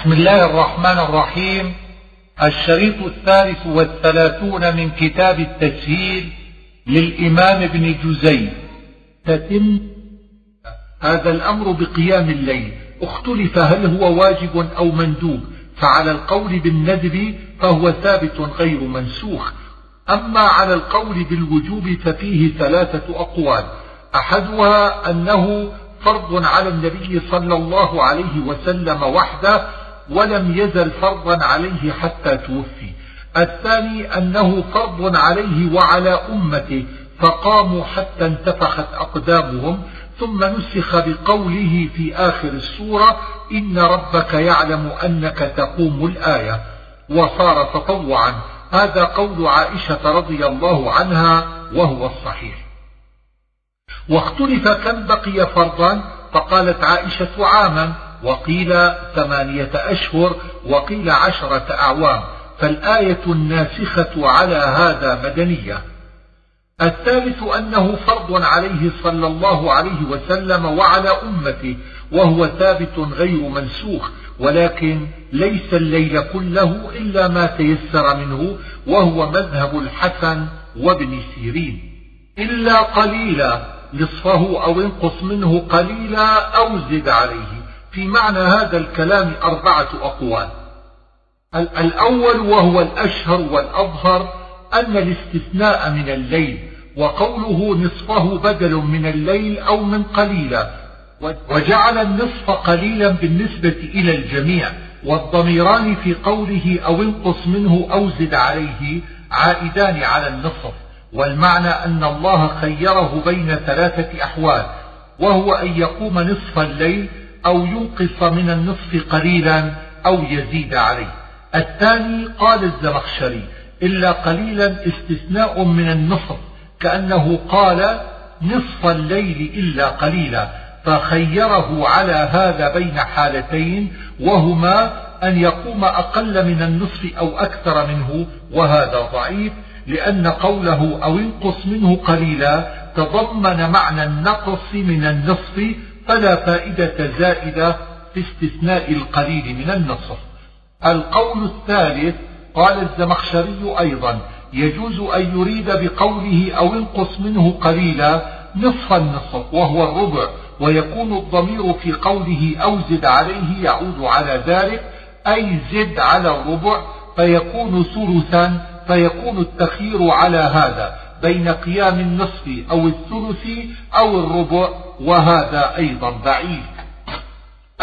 بسم الله الرحمن الرحيم. الشريط الثالث والثلاثون من كتاب التسهيل للإمام ابن جزي. تتم هذا الأمر بقيام الليل. اختلف هل هو واجب أو مندوب. فعلى القول بالندب فهو ثابت غير منسوخ. أما على القول بالوجوب ففيه ثلاثة أقوال. أحدها أنه فرض على النبي صلى الله عليه وسلم وحده ولم يزل فرضا عليه حتى توفي. الثاني أنه فرض عليه وعلى أمته فقاموا حتى انتفخت أقدامهم ثم نسخ بقوله في آخر السورة إن ربك يعلم أنك تقوم الآية. وصار تطوعا. هذا قول عائشة رضي الله عنها وهو الصحيح. واختلف كم بقي فرضا؟ فقالت عائشة عاما. وقيل ثمانية أشهر وقيل عشرة أعوام فالآية الناسخة على هذا مدنية. الثالث أنه فرض عليه صلى الله عليه وسلم وعلى أمته وهو ثابت غير منسوخ ولكن ليس الليل كله إلا ما تيسر منه وهو مذهب الحسن وابن سيرين. إلا قليلا نصفه أو انقص منه قليلا أو زد عليه. في معنى هذا الكلام أربعة أقوال. الأول وهو الأشهر والأظهر أن الاستثناء من الليل وقوله نصفه بدل من الليل أو من قليلا وجعل النصف قليلا بالنسبة إلى الجميع والضميران في قوله أو انقص منه أو زد عليه عائدان على النصف والمعنى أن الله خيره بين ثلاثة أحوال وهو أن يقوم نصف الليل أو ينقص من النصف قليلا أو يزيد عليه. الثاني قال الزمخشري إلا قليلا استثناء من النصف كأنه قال نصف الليل إلا قليلا فخيره على هذا بين حالتين وهما أن يقوم أقل من النصف أو أكثر منه وهذا ضعيف لأن قوله أو انقص منه قليلا تضمن معنى النقص من النصف فلا فائدة زائدة في استثناء القليل من النصف القول الثالث قال الزمخشري أيضا يجوز أن يريد بقوله أو انقص منه قليلا نصف النصف وهو الربع ويكون الضمير في قوله أو زد عليه يعود على ذلك أي زد على الربع فيكون ثلثا فيكون التخيير على هذا. بين قيام النصف أو الثلث أو الربع وهذا أيضا بعيد.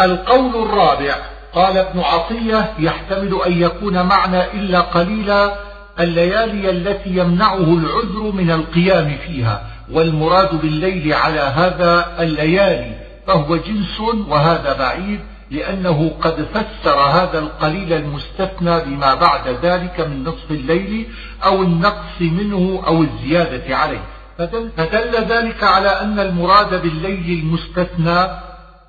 القول الرابع قال ابن عطية يحتمل أن يكون معنى إلا قليلا الليالي التي يمنعه العذر من القيام فيها والمراد بالليل على هذا الليالي فهو جنس وهذا بعيد. لأنه قد فسر هذا القليل المستثنى بما بعد ذلك من نصف الليل أو النقص منه أو الزيادة عليه. فدل, ذلك على أن المراد بالليل المستثنى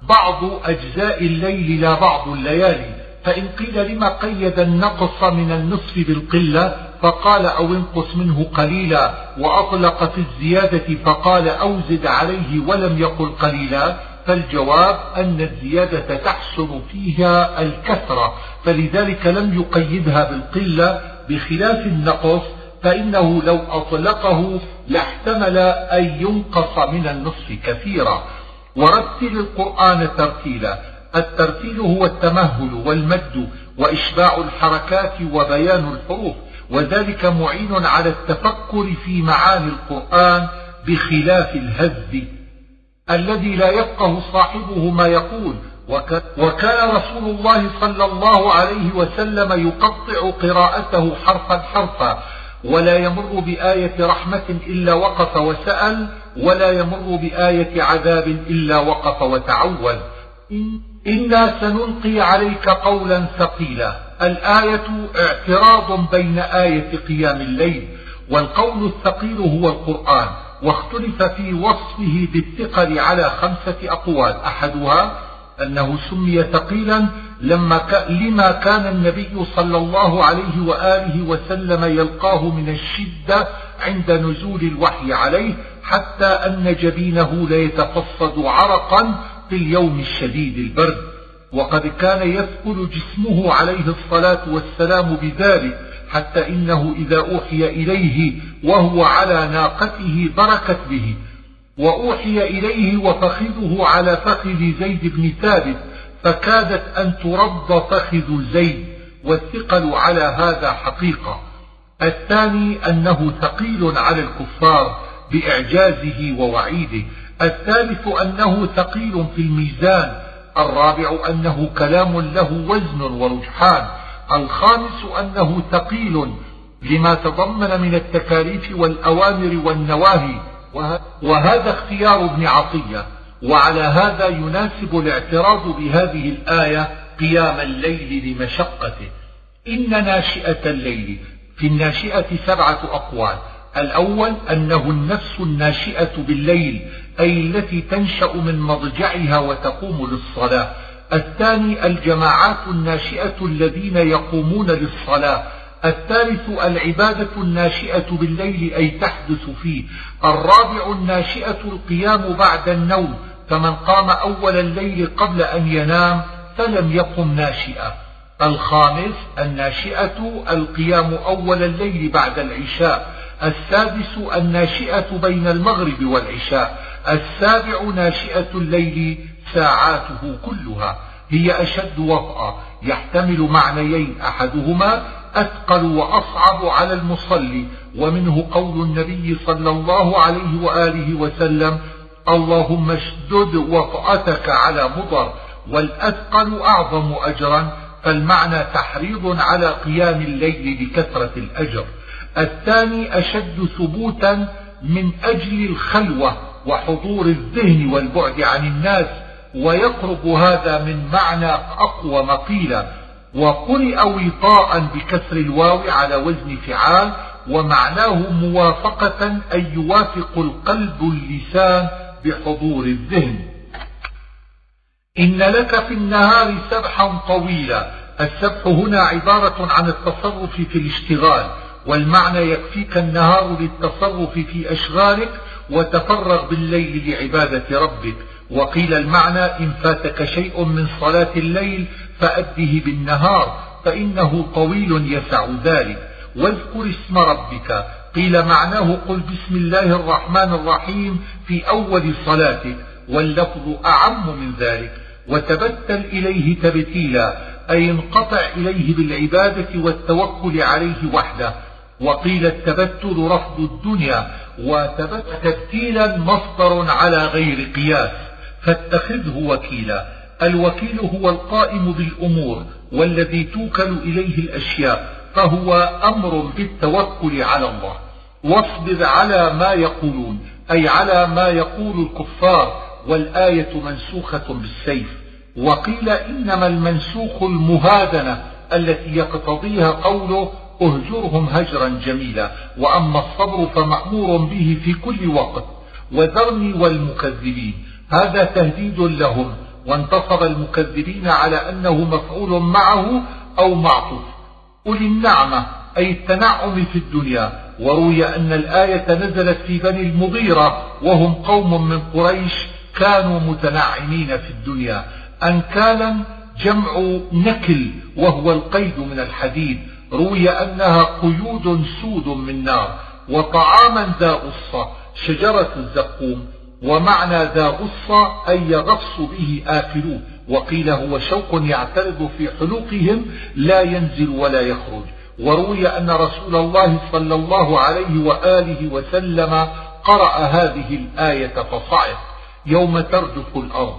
بعض أجزاء الليل لا بعض الليالي. فإن قيل لما قيد النقص من النصف بالقلة فقال أو انقص منه قليلا وأطلق في الزيادة فقال أو زد عليه ولم يقل قليلا. فالجواب أن الزيادة تحصل فيها الكثرة فلذلك لم يقيدها بالقلة بخلاف النقص فإنه لو أطلقه لاحتمل أن ينقص من النصف كثيرا. ورتل القرآن ترتيلا الترتيل هو التمهل والمد وإشباع الحركات وبيان الحروف وذلك معين على التفكر في معاني القرآن بخلاف الهز الذي لا يفقه صاحبه ما يقول. وكان رسول الله صلى الله عليه وسلم يقطع قراءته حرفا حرفا ولا يمر بآية رحمة إلا وقف وسأل ولا يمر بآية عذاب إلا وقف وتعوذ إنا سنلقي عليك قولا ثقيلا. الآية اعتراض بين آية قيام الليل والقول الثقيل هو القرآن. واختلف في وصفه بالثقل على خمسة أقوال أحدها أنه سمي ثقيلا لما. لما كان النبي صلى الله عليه وآله وسلم يلقاه من الشدة عند نزول الوحي عليه حتى أن جبينه ليتفصد عرقا في اليوم الشديد البرد وقد كان يثقل جسمه عليه الصلاة والسلام بذلك حتى إنه إذا أوحي إليه وهو على ناقته بركت به. وأوحي إليه وفخذه على فخذ زيد بن ثابت فكادت أن ترض فخذ زيد والثقل على هذا حقيقة. الثاني أنه ثقيل على الكفار بإعجازه ووعيده. الثالث أنه ثقيل في الميزان. الرابع أنه كلام له وزن ورجحان. الخامس أنه ثقيل لما تضمن من التكاليف والأوامر والنواهي وهذا اختيار ابن عطية وعلى هذا يناسب الاعتراض بهذه الآية قيام الليل لمشقته. إن ناشئة الليل في الناشئة سبعة أقوال. الأول أنه النفس الناشئة بالليل أي التي تنشأ من مضجعها وتقوم للصلاة. الثاني الجماعات الناشئة الذين يقومون للصلاة. الثالث العبادة الناشئة بالليل أي تحدث فيه. الرابع الناشئة القيام بعد النوم. فمن قام أول الليل قبل أن ينام فلم يقم ناشئا. الخامس الناشئة القيام أول الليل بعد العشاء. السادس الناشئة بين المغرب والعشاء. السابع ناشئة الليل ساعاته كلها. هي أشد وطأ يحتمل معنيين أحدهما أثقل وأصعب على المصلي ومنه قول النبي صلى الله عليه وآله وسلم اللهم اشدد وطأتك على مضر والأثقل أعظم أجرا. فالمعنى تحريض على قيام الليل بكثرة الأجر. الثاني أشد ثبوتا من أجل الخلوة وحضور الذهن والبعد عن الناس ويقرب هذا من معنى أقوى مقيلة وقرئ وطاء بكسر الواو على وزن فعال ومعناه موافقة أن يوافق القلب اللسان بحضور الذهن. إن لك في النهار سبحا طويلا السبح هنا عبارة عن التصرف في الاشتغال والمعنى يكفيك النهار للتصرف في أشغالك وتفرغ بالليل لعبادة ربك. وقيل المعنى إن فاتك شيء من صلاة الليل فأده بالنهار فإنه طويل يسع ذلك. واذكر اسم ربك. قيل معناه قل بسم الله الرحمن الرحيم في أول صلاتك. واللفظ أعم من ذلك. وتبتل إليه تبتيلا أي انقطع إليه بالعبادة والتوكل عليه وحده. وقيل التبتل رفض الدنيا. وتبتيلا مصدر على غير قياس. فاتخذه وكيلا. الوكيل هو القائم بالأمور والذي توكل إليه الأشياء فهو أمر بالتوكل على الله. واصبر على ما يقولون أي على ما يقول الكفار والآية منسوخة بالسيف. وقيل إنما المنسوخ المهادنة التي يقتضيها قوله اهجرهم هجرا جميلا. وأما الصبر فمأمور به في كل وقت. وذرني والمكذبين. هذا تهديد لهم وانتصب المكذبين على أنه مفعول معه أو معطوف. أولي النعمة أي التنعم في الدنيا. وروي أن الآية نزلت في بني المغيرة وهم قوم من قريش كانوا متنعمين في الدنيا. أنكالا جمع نكل وهو القيد من الحديد. روي أنها قيود سود من نار وطعاما ذا غصة شجرة الزقوم. ومعنى ذا غصة أي يغص به آكلوه وقيل هو شوق يعترض في حلوقهم لا ينزل ولا يخرج. وروي أن رسول الله صلى الله عليه وآله وسلم قرأ هذه الآية فصعق يوم ترجف الأرض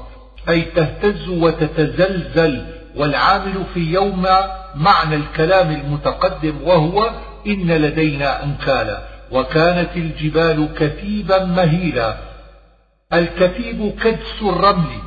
أي تهتز وتتزلزل والعامل في يوم معنى الكلام المتقدم وهو إن لدينا أنكالا وكانت الجبال كثيبا مهيلا الكثيب كدس الرمل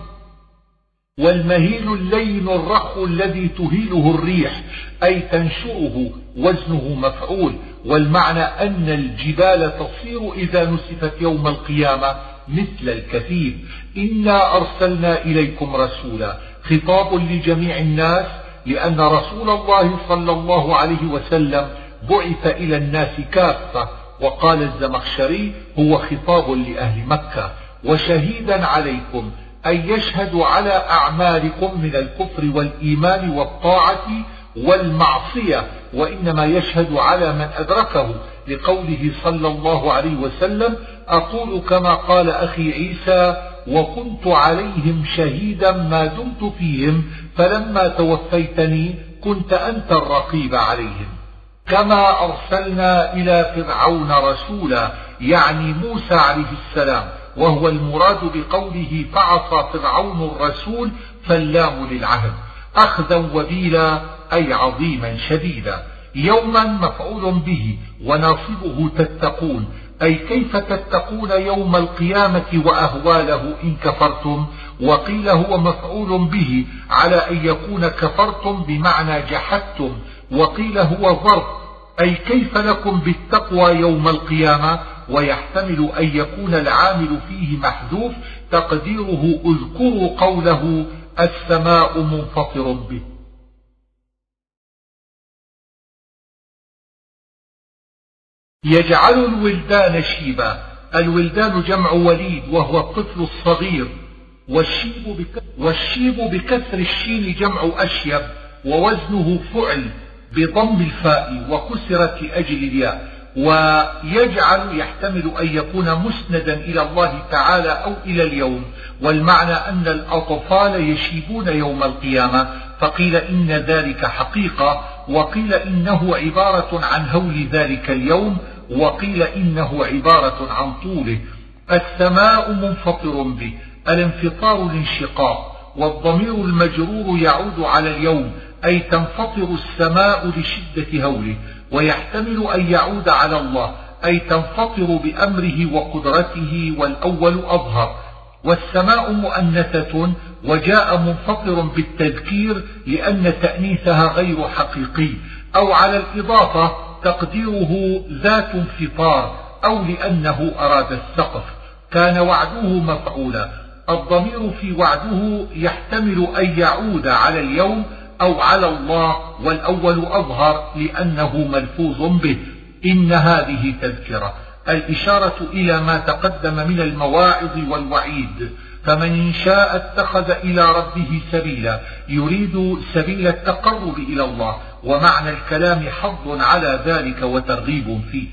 والمهيل اللين الرخ الذي تهيله الريح أي تنشره وزنه مفعول والمعنى أن الجبال تصير إذا نسفت يوم القيامة مثل الكثيب. إنا أرسلنا إليكم رسولا. خطاب لجميع الناس لأن رسول الله صلى الله عليه وسلم بعث إلى الناس كافة وقال الزمخشري هو خطاب لأهل مكة. وشهيدا عليكم أن يشهدوا على أعمالكم من الكفر والإيمان والطاعة والمعصية وإنما يشهد على من أدركه. لقوله صلى الله عليه وسلم أقول كما قال أخي عيسى وكنت عليهم شهيدا ما دمت فيهم فلما توفيتني كنت أنت الرقيب عليهم. كما أرسلنا إلى فرعون رسولا يعني موسى عليه السلام. وهو المراد بقوله فعصى فرعون الرسول فاللام للعهد أخذا وبيلا أي عظيما شديدا يوما مفعول به وناصبه تتقون أي كيف تتقون يوم القيامة وأهواله إن كفرتم؟ وقيل هو مفعول به على أن يكون كفرتم بمعنى جحدتم وقيل هو ظرف أي كيف لكم بالتقوى يوم القيامة؟ ويحتمل أن يكون العامل فيه محذوف تقديره اذكروا قوله السماء منفطر به. يجعل الولدان شيبا. الولدان جمع وليد وهو الطفل الصغير. والشيب, بكسر الشين جمع أشيب ووزنه فعل بضم الفاء وكسرت لأجل الياء. ويجعل يحتمل أن يكون مسندا إلى الله تعالى أو إلى اليوم والمعنى أن الأطفال يشيبون يوم القيامة. فقيل إن ذلك حقيقة وقيل إنه عبارة عن هول ذلك اليوم وقيل إنه عبارة عن طوله. السماء منفطر به الانفطار الانشقاق والضمير المجرور يعود على اليوم. أي تنفطر السماء لشدة هوله ويحتمل أن يعود على الله أي تنفطر بأمره وقدرته والأول أظهر. والسماء مؤنثة وجاء منفطر بالتذكير لأن تأنيثها غير حقيقي. أو على الإضافة تقديره ذات انفطار أو لأنه أراد السقف. كان وعده مفعولا. الضمير في وعده يحتمل أن يعود على اليوم أو على الله والأول أظهر لأنه ملفوظ به. إن هذه تذكرة الإشارة إلى ما تقدم من المواعظ والوعيد. فمن شاء اتخذ إلى ربه سبيلا يريد سبيل التقرب إلى الله ومعنى الكلام حظ على ذلك وترغيب فيه.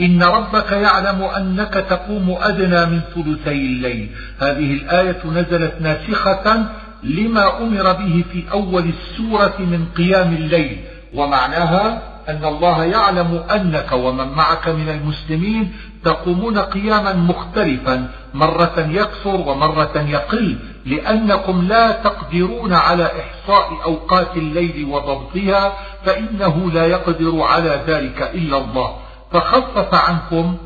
إن ربك يعلم أنك تقوم أدنى من ثلثي الليل. هذه الآية نزلت ناسخة لما أمر به في أول السورة من قيام الليل ومعناها أن الله يعلم أنك ومن معك من المسلمين تقومون قياما مختلفا مرة يكثر ومرة يقل لأنكم لا تقدرون على إحصاء أوقات الليل وضبطها فإنه لا يقدر على ذلك إلا الله. فخفف عنكم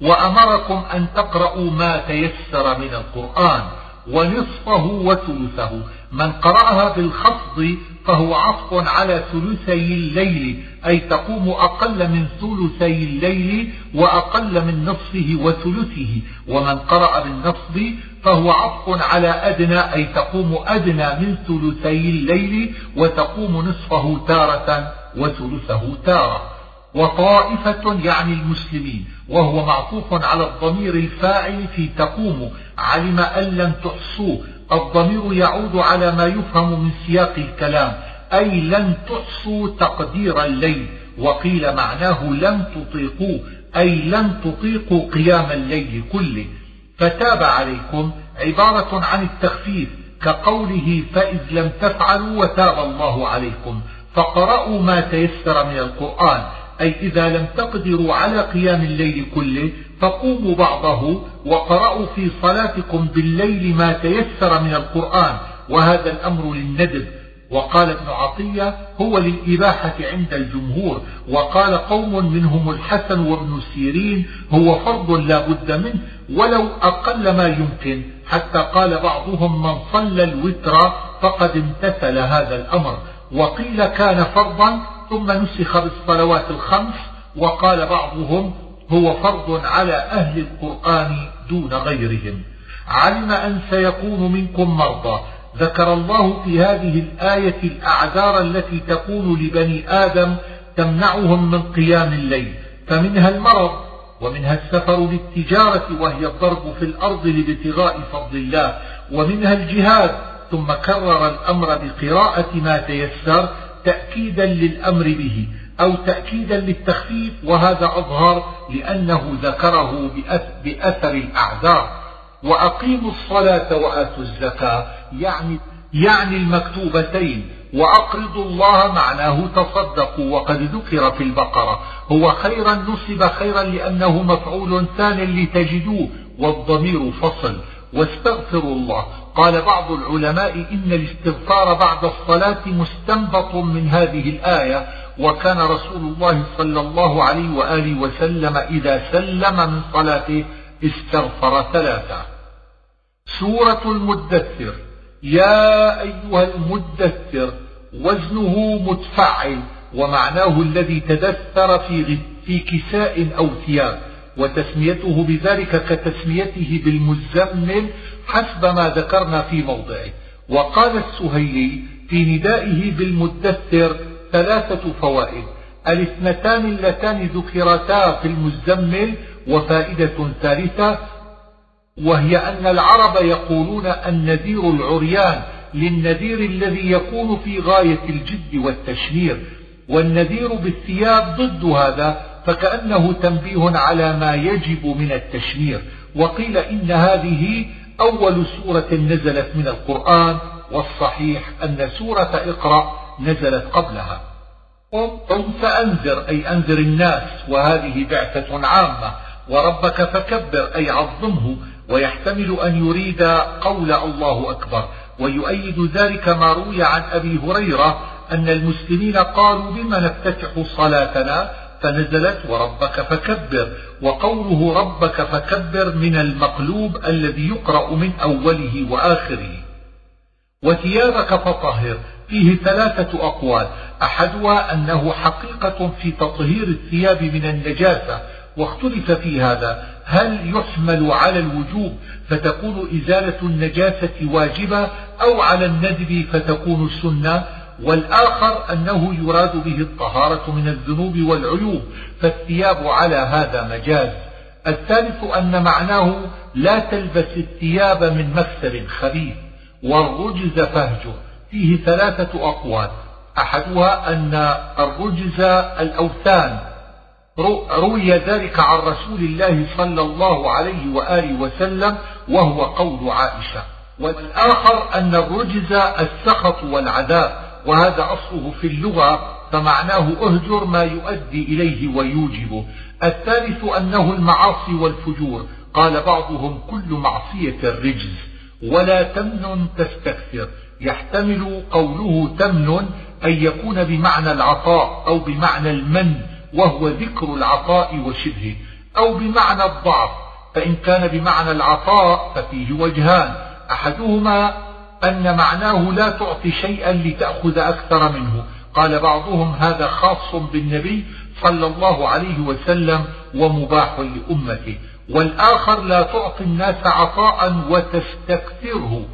وأمركم أن تقرأوا ما تيسر من القرآن. ونصفه وثلثه. من قرأها بالخفض فهو عطف على ثلثي الليل أي تقوم أقل من ثلثي الليل وأقل من نصفه وثلثه. ومن قرأ بالنصب فهو عطف على أدنى أي تقوم أدنى من ثلثي الليل وتقوم نصفه تارة وثلثه تارة. وطائفة يعني المسلمين وهو معطوف على الضمير الفاعل في تقوم علم أن لم تحصوه. الضمير يعود على ما يفهم من سياق الكلام أي لن تحصوا تقدير الليل وقيل معناه لم تطيقوا أي لن تطيقوا قيام الليل كله. فتاب عليكم عبارة عن التخفيف كقوله فإذ لم تفعلوا وتاب الله عليكم. فقرأوا ما تيسر من القرآن. أي إذا لم تقدروا على قيام الليل كله فقوموا بعضه وقرأوا في صلاتكم بالليل ما تيسر من القرآن وهذا الأمر للندب. وقال ابن عطية هو للإباحة عند الجمهور. وقال قوم منهم الحسن وابن سيرين هو فرض لا بد منه ولو أقل ما يمكن. حتى قال بعضهم من صلى الوتر فقد امتثل هذا الأمر. وقيل كان فرضا ثم نسخ بالصلوات الخمس وقال بعضهم هو فرض على أهل القرآن دون غيرهم. علم أن سيكون منكم مرضى. ذكر الله في هذه الآية الأعذار التي تكون لبني آدم تمنعهم من قيام الليل. فمنها المرض ومنها السفر للتجارة وهي الضرب في الأرض لابتغاء فضل الله. ومنها الجهاد ثم كرر الأمر بقراءة ما تيسر تأكيدا للأمر به أو تأكيدا للتخفيف وهذا أظهر لأنه ذكره بأثر الأعذار. وأقيموا الصلاة وآتوا الزكاة يعني يعني المكتوبتين. وأقرضوا الله معناه تصدقوا وقد ذكر في البقرة. هو خيرا نصب خيرا لأنه مفعول ثان لتجدوه والضمير فصل. واستغفروا الله. قال بعض العلماء إن الاستغفار بعد الصلاة مستنبط من هذه الآية وكان رسول الله صلى الله عليه وآله وسلم إذا سلم من صلاته استغفر ثلاثة. سورة المدثر يا أيها المدثر وزنه متفعل ومعناه الذي تدثر في, في كساء أو ثياب. وتسميته بذلك كتسميته بالمزمل حسب ما ذكرنا في موضعه. وقال السهيلي في ندائه بالمدثر ثلاثة فوائد. الاثنتان اللتان ذكرتا في المزمل وفائدة ثالثة وهي أن العرب يقولون النذير العريان للنذير الذي يكون في غاية الجد والتشمير. والنذير بالثياب ضد هذا فكأنه تنبيه على ما يجب من التشمير. وقيل إن هذه أول سورة نزلت من القرآن والصحيح أن سورة اقرأ نزلت قبلها. قم فأنذر أي أنذر الناس وهذه بعثة عامة وربك فكبر أي عظمه ويحتمل أن يريد قول الله أكبر. ويؤيد ذلك ما روي عن أبي هريرة أن المسلمين قالوا بما نفتتح صلاتنا؟ فنزلت وربك فكبر وقوله ربك فكبر من المقلوب الذي يقرأ من أوله وآخره. وثيابك فطهر فيه ثلاثة أقوال. أحدها أنه حقيقة في تطهير الثياب من النجاسة واختلف في هذا. هل يحمل على الوجوب فتكون إزالة النجاسة واجبة أو على الندب فتكون سنة؟ والآخر أنه يراد به الطهارة من الذنوب والعيوب فالثياب على هذا مجاز. الثالث أن معناه لا تلبس الثياب من مكسب خبيث والرجز فهجه. فيه ثلاثة أقوال. أحدها أن الرجز الأوثان. روي ذلك عن رسول الله صلى الله عليه وآله وسلم وهو قول عائشة. والآخر أن الرجز السخط والعذاب. وهذا أصله في اللغة فمعناه اهجر ما يؤدي إليه ويوجبه. الثالث أنه المعاصي والفجور. قال بعضهم كل معصية الرجز. ولا تمن تستكثر. يحتمل قوله تمن أن يكون بمعنى العطاء أو بمعنى المن وهو ذكر العطاء وشبهه. أو بمعنى الضعف فإن كان بمعنى العطاء ففيه وجهان. أحدهما أن معناه لا تعطي شيئا لتأخذ أكثر منه. قال بعضهم هذا خاص بالنبي صلى الله عليه وسلم ومباح لأمته. والآخر لا تعطي الناس عطاء وتستكثره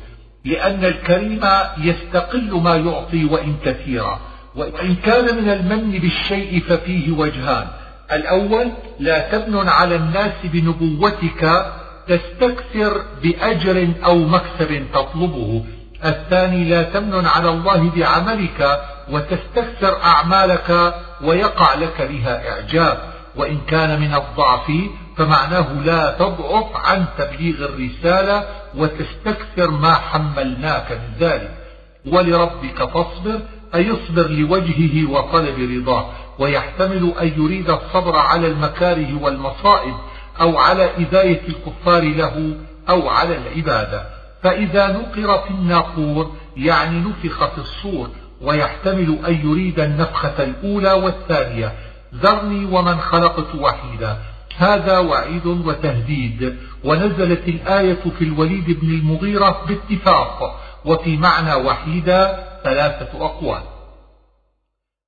لأن الكريم يستقل ما يعطي وإن كثيرا. وإن كان من المن بالشيء ففيه وجهان. الأول لا تمن على الناس بنبوتك تستكثر بأجر أو مكسب تطلبه. الثاني لا تمن على الله بعملك وتستكثر أعمالك ويقع لك بها إعجاب. وإن كان من الضعف فمعناه لا تضعف عن تبليغ الرسالة وتستكثر ما حملناك من ذلك. ولربك فاصبر أي اصبر لوجهه وطلب رضاه. ويحتمل أن يريد الصبر على المكاره والمصائب أو على إذاية الكفار له أو على العبادة. فإذا نقر في الناقور يعني نفخ في الصور ويحتمل أن يريد النفخة الأولى والثانية. ذرني ومن خلقت وحيدا. هذا وعيد وتهديد. ونزلت الآية في الوليد بن المغيرة باتفاق. وفي معنى وحيدا ثلاثة أقوال.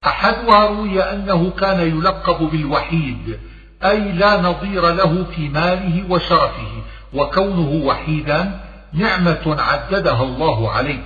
أحدها روي أنه كان يلقب بالوحيد أي لا نظير له في ماله وشرفه وكونه وحيدا نعمة عددها الله عليه.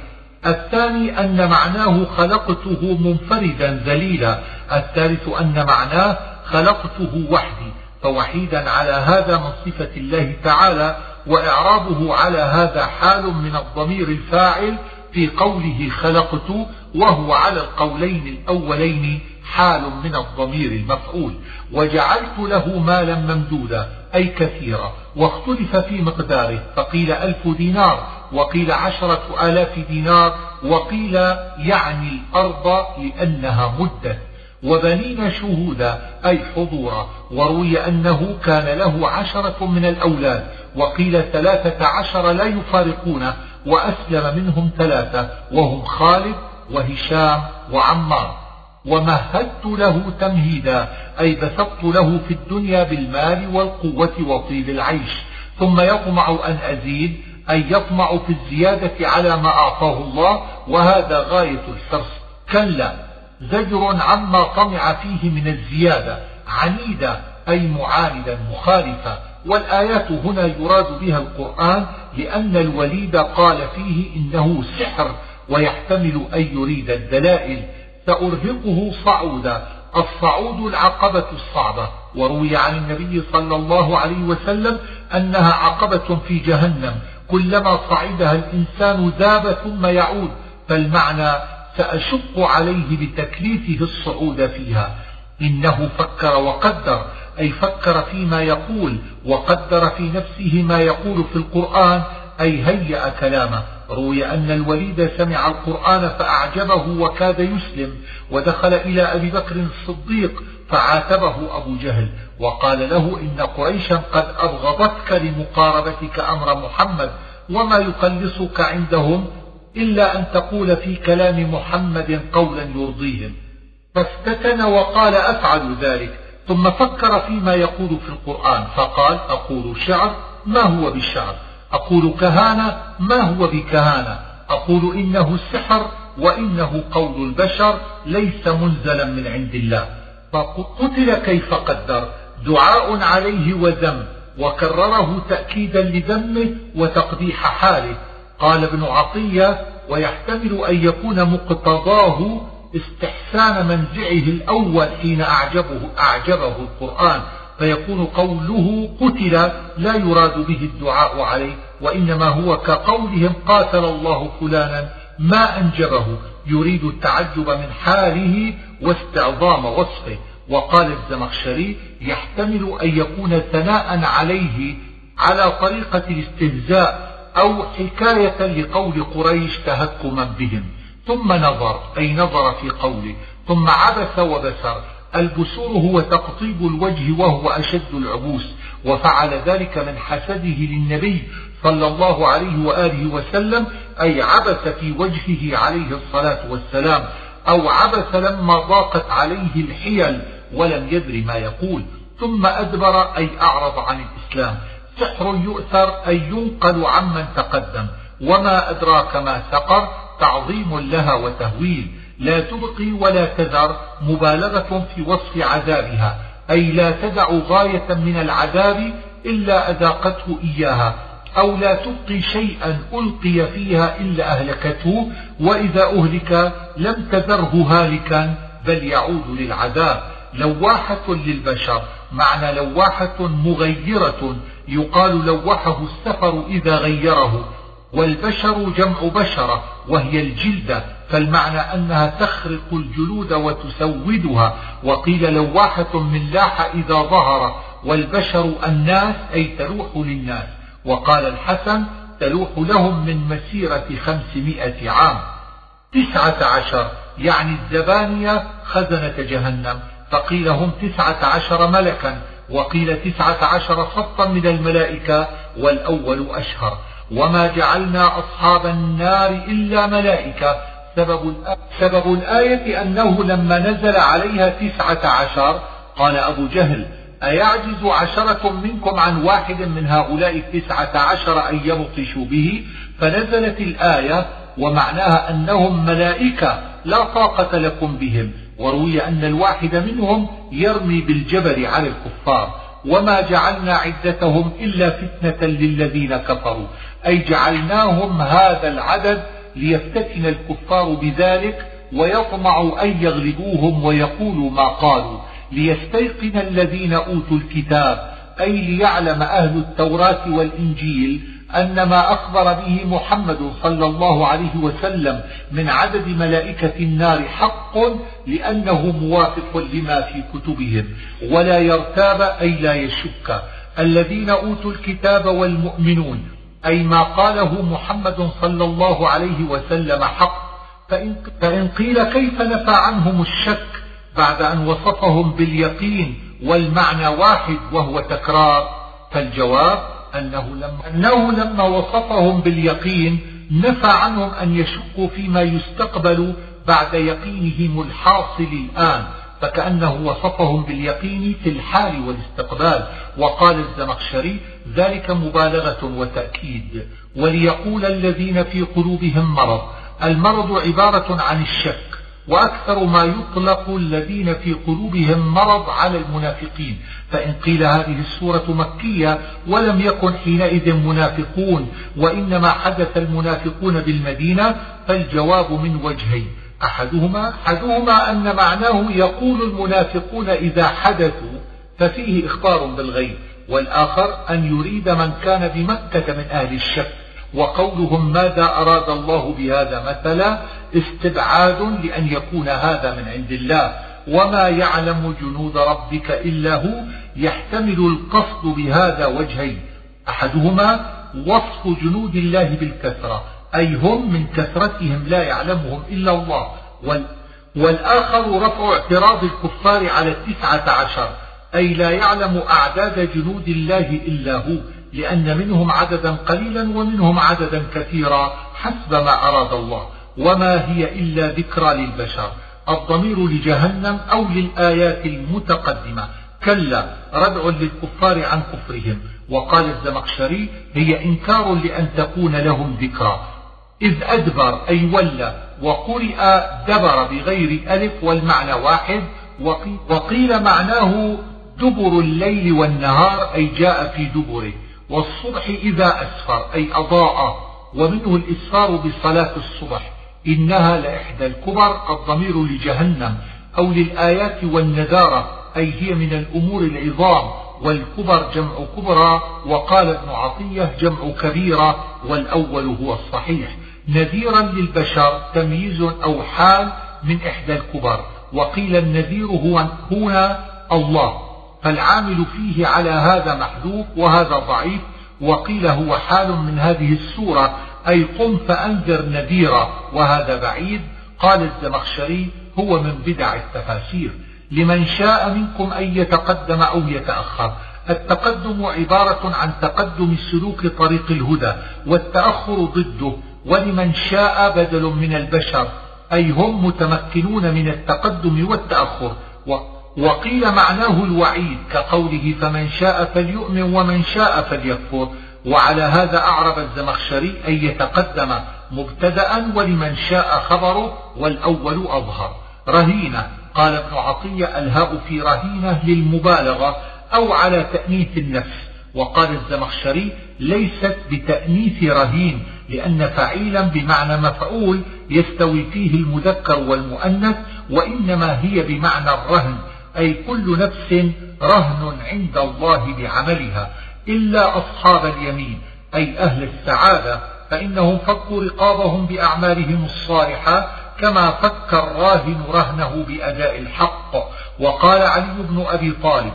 الثاني أن معناه خلقته منفردا ذليلا. الثالث أن معناه خلقته وحدي فوحيدا على هذا من صفة الله تعالى وإعرابه على هذا حال من الضمير الفاعل في قوله خلقت وهو على القولين الأولين حال من الضمير المفعول وجعلت له مالا ممدودا أي كثيرا واختلف في مقداره فقيل ألف دينار وقيل عشرة آلاف دينار وقيل يعني الأرض لأنها مدت وبنين شهودا أي حضورا وروي أنه كان له عشرة من الأولاد وقيل ثلاثة عشر لا يفارقونه وأسلم منهم ثلاثة وهم خالد وهشام وعمار. ومهدت له تمهيدا أي بسطت له في الدنيا بالمال والقوة وطيب العيش. ثم يطمع أن أزيد أي يطمع في الزيادة على ما أعطاه الله وهذا غاية الحرص. كلا زجر عما طمع فيه من الزيادة عنيدا أي معاندا مخالفا والآيات هنا يراد بها القرآن لأن الوليد قال فيه إنه سحر ويحتمل أن يريد الدلائل. سأرهقه صعودا الصعود العقبة الصعبة. وروي عن النبي صلى الله عليه وسلم أنها عقبة في جهنم. كلما صعدها الإنسان ذاب ثم يعود. فالمعنى سأشق عليه بتكليفه الصعود فيها. إنه فكر وقدر أي فكر فيما يقول وقدر في نفسه ما يقول في القرآن أي هيأ كلامه. روي أن الوليد سمع القرآن فأعجبه وكاد يسلم ودخل إلى أبي بكر الصديق فعاتبه أبو جهل وقال له إن قريشا قد أبغضتك لمقاربتك أمر محمد وما يقلصك عندهم إلا أن تقول في كلام محمد قولا يرضيهم. فافتتن وقال أفعل ذلك ثم فكر فيما يقول في القرآن فقال أقول شعر ما هو بالشعر أقول كهانة ما هو بكهانة؟ أقول إنه سحر وإنه قول البشر ليس منزلا من عند الله. فقتل كيف قدر؟ دعاء عليه وذم وكرره تأكيدا لذمه وتقبيح حاله. قال ابن عطية ويحتمل أن يكون مقتضاه استحسان منزعه الأول حين أعجبه, أعجبه القرآن. فيكون قوله قتل لا يراد به الدعاء عليه وإنما هو كقولهم قاتل الله فلانا ما أنجبه يريد التعجب من حاله واستعظام وصفه. وقال الزمخشري يحتمل أن يكون ثناء عليه على طريقة الاستهزاء أو حكاية لقول قريش تهكما بهم. ثم نظر أي نظر في قوله ثم عبس وبسر البسور هو تقطيب الوجه وهو أشد العبوس وفعل ذلك من حسده للنبي صلى الله عليه وآله وسلم أي عبس في وجهه عليه الصلاة والسلام أو عبس لما ضاقت عليه الحيل ولم يدر ما يقول. ثم أدبر أي أعرض عن الإسلام. سحر يؤثر أي ينقل عمن تقدم. وما أدراك ما سقر تعظيم لها وتهويل. لا تبقي ولا تذر مبالغة في وصف عذابها أي لا تدع غاية من العذاب إلا أذاقته إياها أو لا تبقي شيئا ألقي فيها إلا أهلكته وإذا أهلك لم تذره هالكا بل يعود للعذاب. لواحة للبشر معنى لواحة مغيرة يقال لوحه السفر إذا غيره. والبشر جمع بشرة وهي الجلدة فالمعنى أنها تخرق الجلود وتسودها. وقيل لواحة من لاح إذا ظهر والبشر الناس أي تلوح للناس. وقال الحسن تلوح لهم من مسيرة خمسمائة عام. تسعة عشر يعني الزبانية خزنة جهنم. فقيل هم تسعة عشر ملكا. وقيل تسعة عشر خطا من الملائكة والأول أشهر. وما جعلنا أصحاب النار إلا ملائكة. سبب, سبب الآية أنه لما نزل عليها تسعة عشر قال أبو جهل أيعجز عشرة منكم عن واحد من هؤلاء التسعة عشر أن يبطشوا به؟ فنزلت الآية ومعناها أنهم ملائكة لا طاقة لكم بهم. وروي أن الواحد منهم يرمي بالجبل على الكفار. وما جعلنا عدتهم إلا فتنة للذين كفروا. أي جعلناهم هذا العدد ليفتتن الكفار بذلك ويطمعوا أن يغلبوهم ويقولوا ما قالوا. ليستيقن الذين أوتوا الكتاب أي ليعلم أهل التوراة والإنجيل أن ما أخبر به محمد صلى الله عليه وسلم من عدد ملائكة النار حق لأنه موافق لما في كتبهم. ولا يرتاب أي لا يشك. الذين أوتوا الكتاب والمؤمنون أي ما قاله محمد صلى الله عليه وسلم حق. فإن, فإن قيل كيف نفى عنهم الشك بعد أن وصفهم باليقين والمعنى واحد وهو تكرار؟ فالجواب أنه لما, أنه لما وصفهم باليقين نفى عنهم أن يشكوا فيما يستقبل بعد يقينهم الحاصل الآن. فكأنه وصفهم باليقين في الحال والاستقبال. وقال الزمخشري ذلك مبالغة وتأكيد. وليقول الذين في قلوبهم مرض المرض عبارة عن الشك وأكثر ما يطلق الذين في قلوبهم مرض على المنافقين. فإن قيل هذه السورة مكية ولم يكن حينئذ منافقون وإنما حدث المنافقون بالمدينة فالجواب من وجهين. أحدهما أحدهما أن معناه يقول المنافقون إذا حدثوا ففيه إخبار بالغيب والآخر أن يريد من كان بمكة من أهل الشك وقولهم ماذا أراد الله بهذا مثلا؟ استبعاد لأن يكون هذا من عند الله. وما يعلم جنود ربك إلا هو يحتمل القصد بهذا وجهين. أحدهما وصف جنود الله بالكثرة أي هم من كثرتهم لا يعلمهم إلا الله. والآخر رفع اعتراض الكفار على التسعة عشر. أي لا يعلم أعداد جنود الله إلا هو لأن منهم عددا قليلا ومنهم عددا كثيرا حسب ما أراد الله. وما هي إلا ذكرى للبشر. الضمير لجهنم أو للآيات المتقدمة. كلا ردع للكفار عن كفرهم. وقال الزمخشري هي إنكار لأن تكون لهم ذكرى. إذ أدبر أي ولى وقرئ دبر بغير ألف والمعنى واحد. وقيل معناه دبر الليل والنهار أي جاء في دبره. والصبح إذا أسفر أي أضاء. ومنه الإسفار بصلاة الصبح. إنها لإحدى الكبر الضمير لجهنم أو للآيات والنذارة أي هي من الأمور العظام. والكبر جمع كبرى وقال ابن عطية جمع كبيرة والأول هو الصحيح. نذيرا للبشر تمييز أو حال من إحدى الكبر. وقيل النذير هو هنا الله فالعامل فيه على هذا محذوف وهذا ضعيف. وقيل هو حال من هذه السورة أي قم فأنذر نذيرا وهذا بعيد. قال الزمخشري هو من بدع التفاسير. لمن شاء منكم أن يتقدم أو يتأخر. التقدم عبارة عن تقدم سلوك طريق الهدى والتأخر ضده. ولمن شاء بدل من البشر أي هم متمكنون من التقدم والتأخر. وقيل معناه الوعيد كقوله فمن شاء فليؤمن ومن شاء فليكفر. وعلى هذا أعرب الزمخشري أن يتقدم مبتدأ ولمن شاء خبره والأول أظهر. رهينة قال ابن عطية الهاء في رهينة للمبالغة أو على تأنيث النفس. وقال الزمخشري ليست بتأنيث رهين لأن فعيلا بمعنى مفعول يستوي فيه المذكر والمؤنث وإنما هي بمعنى الرهن أي كل نفس رهن عند الله بعملها إلا أصحاب اليمين أي أهل السعادة فإنهم فكوا رقابهم بأعمالهم الصالحة كما فك الراهن رهنه بأداء الحق. وقال علي بن أبي طالب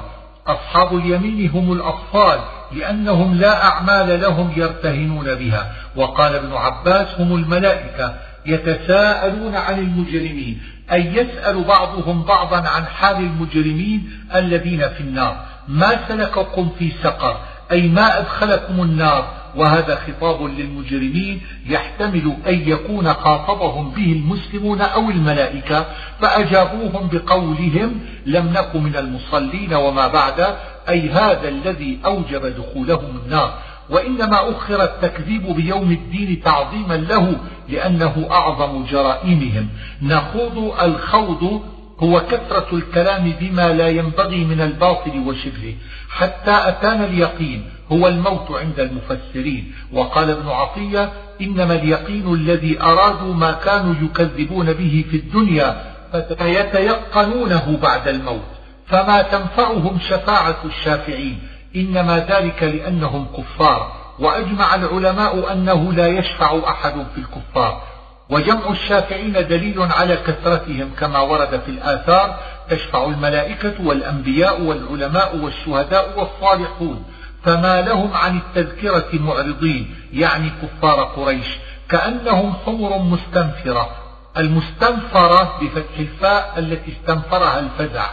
أصحاب اليمين هم الأطفال لأنهم لا أعمال لهم يرتهنون بها. وقال ابن عباس هم الملائكة يتساءلون عن المجرمين أي يسأل بعضهم بعضا عن حال المجرمين الذين في النار. ما سلككم في سقر؟ أي ما أدخلكم النار؟ وهذا خطاب للمجرمين يحتمل أن يكون خاطبهم به المسلمون أو الملائكة فأجابوهم بقولهم لم نك من المصلين وما بعد أي هذا الذي أوجب دخولهم النار. وإنما أخر التكذيب بيوم الدين تعظيما له لأنه أعظم جرائمهم. نخوض الخوض هو كثرة الكلام بما لا ينبغي من الباطل وشبهه حتى أتانا اليقين هو الموت عند المفسرين. وقال ابن عطية إنما اليقين الذي أرادوا ما كانوا يكذبون به في الدنيا فيتيقنونه بعد الموت فما تنفعهم شفاعة الشافعين. إنما ذلك لأنهم كفار. وأجمع العلماء أنه لا يشفع أحد في الكفار. وجمع الشافعين دليل على كثرتهم كما ورد في الآثار تشفع الملائكة والأنبياء والعلماء والشهداء والصالحون فما لهم عن التذكرة معرضين يعني كفار قريش كأنهم حمر مستنفرة المستنفرة بفتح الفاء التي استنفرها الفزع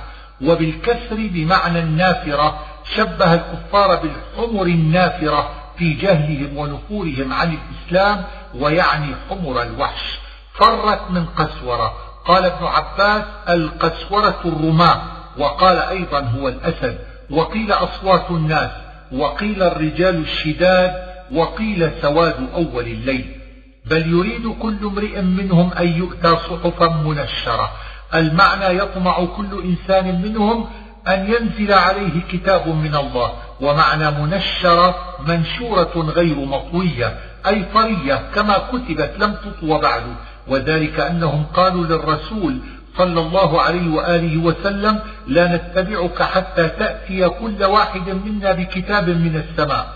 وبالكسر بمعنى النافرة شبه الكفار بالحمر النافرة في جهلهم ونفورهم عن الإسلام ويعني حمر الوحش. فرت من قسورة. قال ابن عباس القسورة الرماة. وقال أيضا هو الأسد. وقيل أصوات الناس. وقيل الرجال الشداد. وقيل سواد أول الليل. بل يريد كل امرئ منهم أن يؤتى صحفا منشرة. المعنى يطمع كل إنسان منهم أن ينزل عليه كتاب من الله. ومعنى منشرة منشورة غير مطوية أي طرية كما كتبت لم تطوى بعد وذلك أنهم قالوا للرسول صلى الله عليه وآله وسلم لا نتبعك حتى تأتي كل واحد منا بكتاب من السماء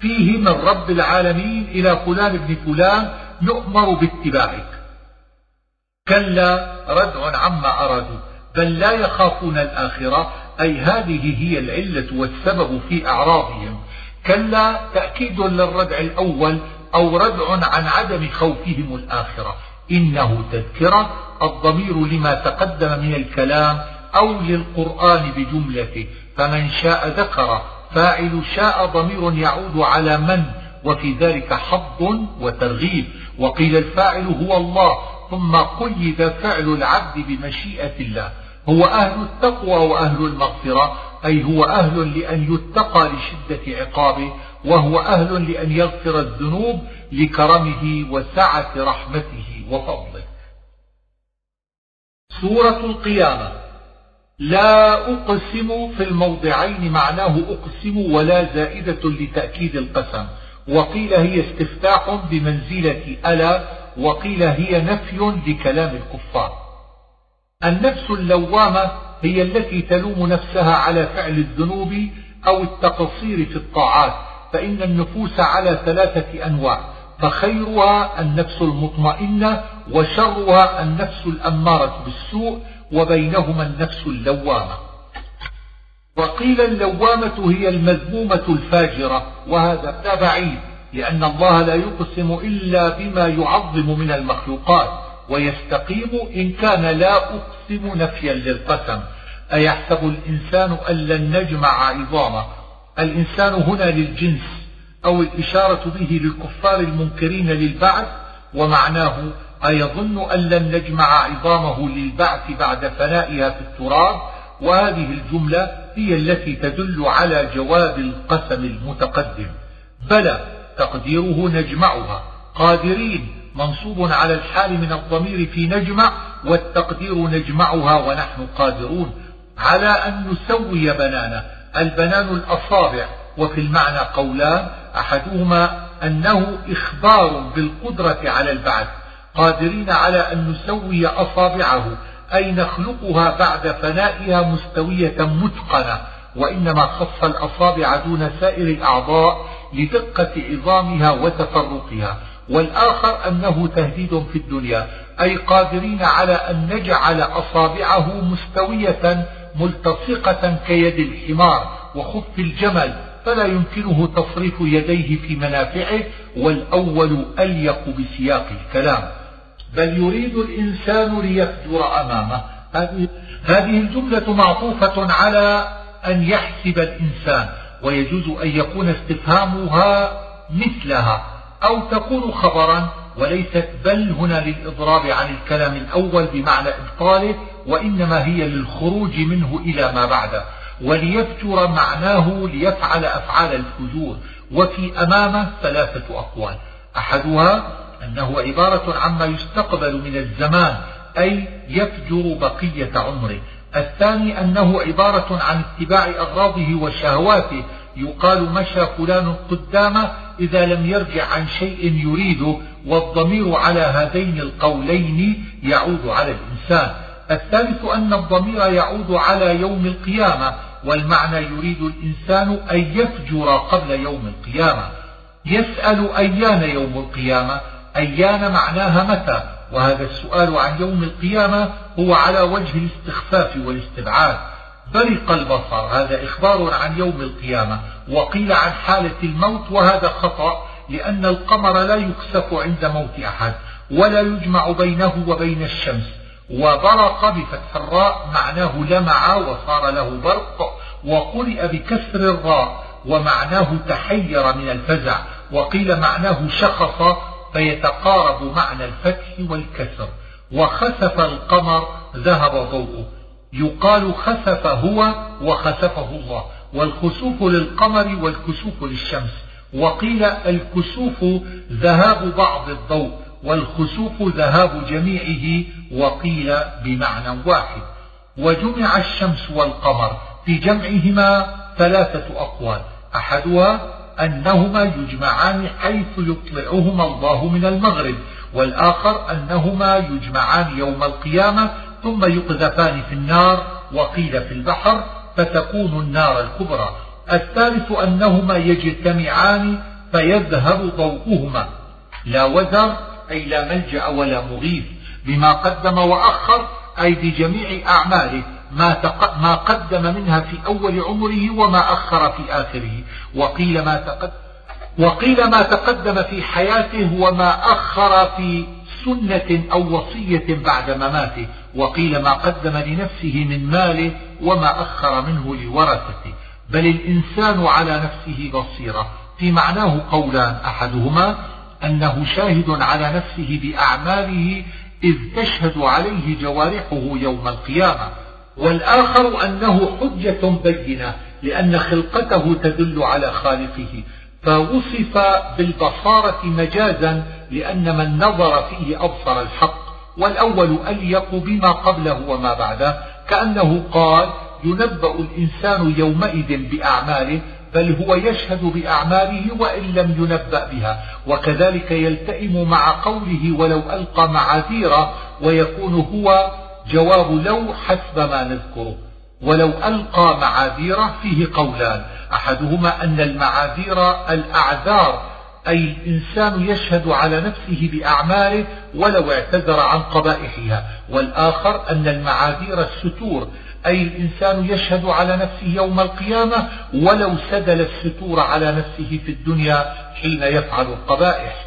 فيه من رب العالمين إلى فلان ابن فلان نؤمر باتباعك. كلا ردع عما أرادوا بل لا يخافون الآخرة أي هذه هي العلة والسبب في أعراضهم. كلا تأكيد للردع الأول أو ردع عن عدم خوفهم الآخرة. إنه تذكرة الضمير لما تقدم من الكلام أو للقرآن بجملته. فمن شاء ذكر فاعل شاء ضمير يعود على من وفي ذلك حظ وترغيب. وقيل الفاعل هو الله ثم قيد فعل العبد بمشيئة الله. هو أهل التقوى وأهل المغفرة أي هو أهل لأن يتقى لشدة عقابه وهو أهل لأن يغفر الذنوب لكرمه وسعة رحمته وفضله. سورة القيامة. لا أقسم في الموضعين معناه أقسم ولا زائدة لتأكيد القسم. وقيل هي استفتاح بمنزلة ألا وقيل هي نفي لكلام الكفار. النفس اللوامة هي التي تلوم نفسها على فعل الذنوب أو التقصير في الطاعات فإن النفوس على ثلاثة أنواع فخيرها النفس المطمئنة وشرها النفس الأمارة بالسوء وبينهما النفس اللوامة. وقيل اللوامة هي المذمومة الفاجرة وهذا لا بعيد لأن الله لا يقسم إلا بما يعظم من المخلوقات. ويستقيم إن كان لا أقسم نفيا للقسم. أيحسب الإنسان أن لن نجمع عظامه؟ الإنسان هنا للجنس أو الإشارة به للكفار المنكرين للبعث ومعناه أيظن أن لن نجمع عظامه للبعث بعد فنائها في التراب؟ وهذه الجملة هي التي تدل على جواب القسم المتقدم. بلى تقديره نجمعها. قادرين منصوب على الحال من الضمير في نجمع والتقدير نجمعها ونحن قادرون على أن نسوي بنانا. البنان الأصابع وفي المعنى قولان أحدهما أنه إخبار بالقدرة على البعث قادرين على أن نسوي أصابعه أي نخلقها بعد فنائها مستوية متقنة. وإنما خص الأصابع دون سائر الأعضاء لدقة عظامها وتفرقها. والآخر أنه تهديد في الدنيا أي قادرين على أن نجعل أصابعه مستوية ملتصقة كيد الحمار وخف الجمل فلا يمكنه تصريف يديه في منافعه والأول أليق بسياق الكلام. بل يريد الإنسان ليفجر أمامه. هذه الجملة معطوفة على أن يحسب الإنسان ويجوز أن يكون استفهامها مثلها. أو تكون خبرا وليست بل هنا للإضراب عن الكلام الأول بمعنى إبطاله وإنما هي للخروج منه إلى ما بعده. وليفجر معناه ليفعل أفعال الفجور. وفي أمامه ثلاثة أقوال. أحدها أنه عبارة عما يستقبل من الزمان أي يفجر بقية عمره. الثاني أنه عبارة عن اتباع أغراضه وشهواته يقال مشى فلان قدامه إذا لم يرجع عن شيء يريده والضمير على هذين القولين يعود على الإنسان. الثالث أن الضمير يعود على يوم القيامة والمعنى يريد الإنسان أن يفجر قبل يوم القيامة. يسأل أيان يوم القيامة؟ أيان معناها متى؟ وهذا السؤال عن يوم القيامة هو على وجه الاستخفاف والاستبعاد. برق البصر. هذا إخبار عن يوم القيامة. وقيل عن حالة الموت وهذا خطأ لأن القمر لا يكسف عند موت أحد ولا يجمع بينه وبين الشمس. وبرق بفتح الراء معناه لمع وصار له برق وقرئ بكسر الراء ومعناه تحير من الفزع. وقيل معناه شخص فيتقارب معنى الفتح والكسر. وخسف القمر ذهب ضوءه. يقال خسف هو وخسفه الله. والخسوف للقمر والكسوف للشمس. وقيل الكسوف ذهاب بعض الضوء والخسوف ذهاب جميعه وقيل بمعنى واحد. وجمع الشمس والقمر في جمعهما ثلاثة أقوال. أحدها أنهما يجمعان حيث يطلعهما الله من المغرب والآخر أنهما يجمعان يوم القيامة ثم يقذفان في النار وقيل في البحر فتكون النار الكبرى. الثالث أنهما يجتمعان فيذهب ضوءهما لا وزر أي لا ملجأ ولا مغيث بما قدم وأخر أي بجميع أعماله ما, ما قدم منها في أول عمره وما أخر في آخره. وقيل ما تقدم وقيل ما تقدم في حياته وما أخر في سنة أو وصية بعد مماته. وقيل ما قدم لنفسه من ماله وما أخر منه لورثته بل الإنسان على نفسه بصيرة. في معناه قولان أحدهما أنه شاهد على نفسه بأعماله إذ تشهد عليه جوارحه يوم القيامة والآخر أنه حجة بينة لأن خلقته تدل على خالقه فوصف بالبصارة مجازا لأن من نظر فيه أبصر الحق. والأول أليق بما قبله وما بعده كأنه قال ينبأ الإنسان يومئذ بأعماله بل هو يشهد بأعماله وإن لم ينبأ بها. وكذلك يلتئم مع قوله ولو ألقى معاذيره ويكون هو جواب لو حسب ما نذكره. ولو ألقى معاذيره فيه قولان أحدهما أن المعاذير الأعذار أي الإنسان يشهد على نفسه بأعماله ولو اعتذر عن قبائحها. والآخر أن المعاذير الستور أي الإنسان يشهد على نفسه يوم القيامة ولو سدل الستور على نفسه في الدنيا حين يفعل القبائح.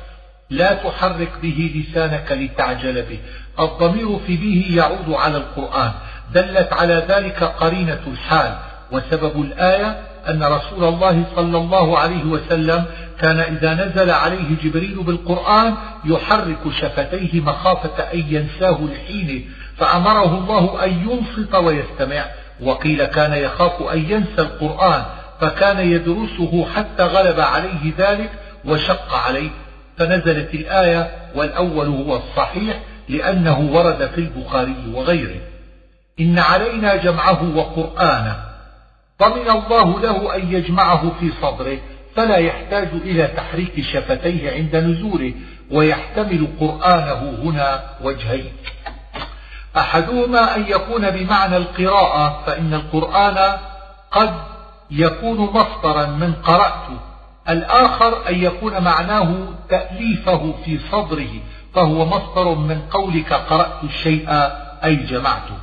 لا تحرك به لسانك لتعجل به. الضمير في به يعود على القرآن. دلت على ذلك قرينة الحال. وسبب الآية أن رسول الله صلى الله عليه وسلم كان إذا نزل عليه جبريل بالقرآن يحرك شفتيه مخافة أن ينساه لحينه فأمره الله أن ينصت ويستمع. وقيل كان يخاف أن ينسى القرآن فكان يدرسه حتى غلب عليه ذلك وشق عليه. فنزلت الآية والأول هو الصحيح لأنه ورد في البخاري وغيره. إن علينا جمعه وقرآنه. ضمن الله له أن يجمعه في صدره فلا يحتاج إلى تحريك شفتيه عند نزوله ويحتمل قرآنه هنا وجهين. أحدهما أن يكون بمعنى القراءة فإن القرآن قد يكون مصدرا من قرأت. الآخر أن يكون معناه تأليفه في صدره فهو مصدر من قولك قرأت الشيء أي جمعته.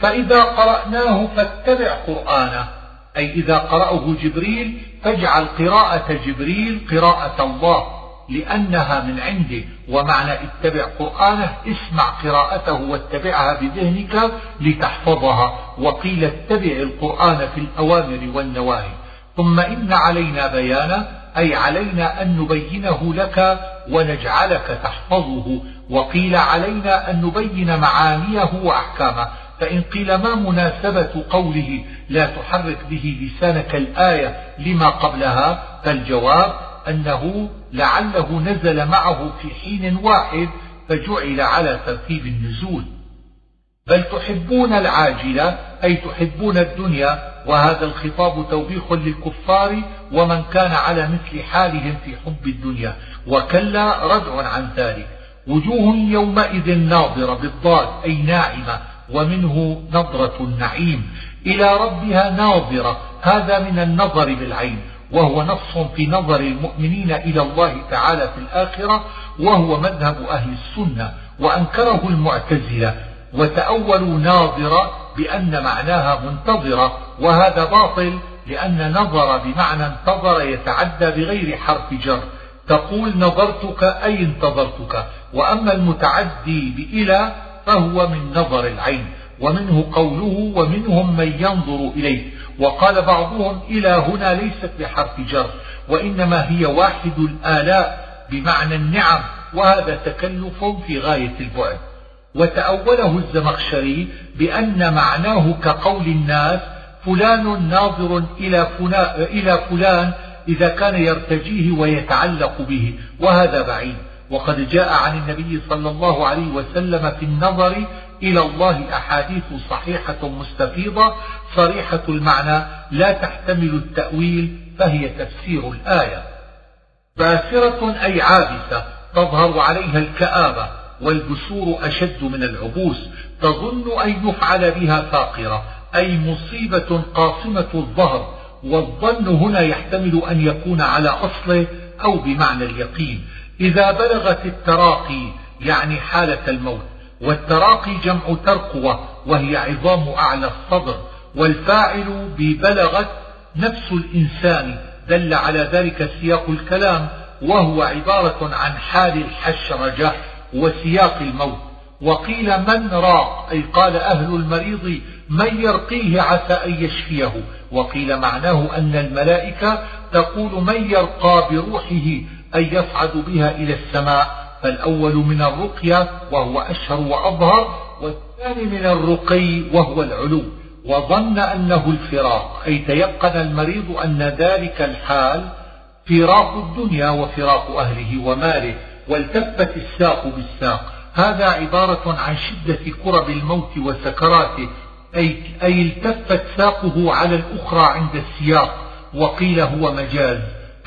فإذا قرأناه فاتبع قرآنه. أي إذا قرأه جبريل فاجعل قراءة جبريل قراءة الله لأنها من عنده. ومعنى اتبع قرآنه اسمع قراءته واتبعها بذهنك لتحفظها. وقيل اتبع القرآن في الأوامر والنواهي. ثم إن علينا بيانه أي علينا أن نبينه لك ونجعلك تحفظه. وقيل علينا أن نبين معانيه وأحكامه. فإن قيل ما مناسبة قوله لا تحرك به لسانك الآية لما قبلها فالجواب أنه لعله نزل معه في حين واحد فجعل على ترتيب النزول. بل تحبون العاجلة أي تحبون الدنيا وهذا الخطاب توبيخ للكفار ومن كان على مثل حالهم في حب الدنيا وكلا ردع عن ذلك. وجوه يومئذ ناظرة بالضاد أي ناعمة ومنه نظرة النعيم إلى ربها ناظرة هذا من النظر بالعين وهو نص في نظر المؤمنين إلى الله تعالى في الآخرة وهو مذهب أهل السنة وأنكره المعتزلة وتأولوا ناظرة بأن معناها منتظرة وهذا باطل لأن نظر بمعنى انتظر يتعدى بغير حرف جر تقول نظرتك أي انتظرتك وأما المتعدي بإلى فهو من نظر العين ومنه قوله ومنهم من ينظر إليه. وقال بعضهم إلى هنا ليست بحرف جر وإنما هي واحد الآلاء بمعنى النعم وهذا تكلف في غاية البعد. وتأوله الزمخشري بأن معناه كقول الناس فلان ناظر إلى فلان, إلى فلان إذا كان يرتجيه ويتعلق به وهذا بعيد. وقد جاء عن النبي صلى الله عليه وسلم في النظر إلى الله أحاديث صحيحة مستفيضة صريحة المعنى لا تحتمل التأويل فهي تفسير الآية. باسرة أي عابسة تظهر عليها الكآبة والبسور أشد من العبوس تظن أن يفعل بها فاقرة أي مصيبة قاصمة الظهر والظن هنا يحتمل أن يكون على أصله أو بمعنى اليقين. إذا بلغت التراقي يعني حالة الموت والتراقي جمع ترقوة وهي عظام أعلى الصدر والفاعل ببلغت نفس الإنسان دل على ذلك سياق الكلام وهو عبارة عن حال الحشرجة وسياق الموت. وقيل من راق أي قال أهل المريض من يرقيه عسى أن يشفيه. وقيل معناه أن الملائكة تقول من يرقى بروحه أن يصعد بها إلى السماء فالأول من الرقية وهو أشهر وأظهر والثاني من الرقي وهو العلو. وظن أنه الفراق أي تيقن المريض أن ذلك الحال فراق الدنيا وفراق أهله وماله والتفت الساق بالساق. هذا عبارة عن شدة كرب الموت وسكراته أي, أي التفت ساقه على الأخرى عند السياق وقيل هو مجاز.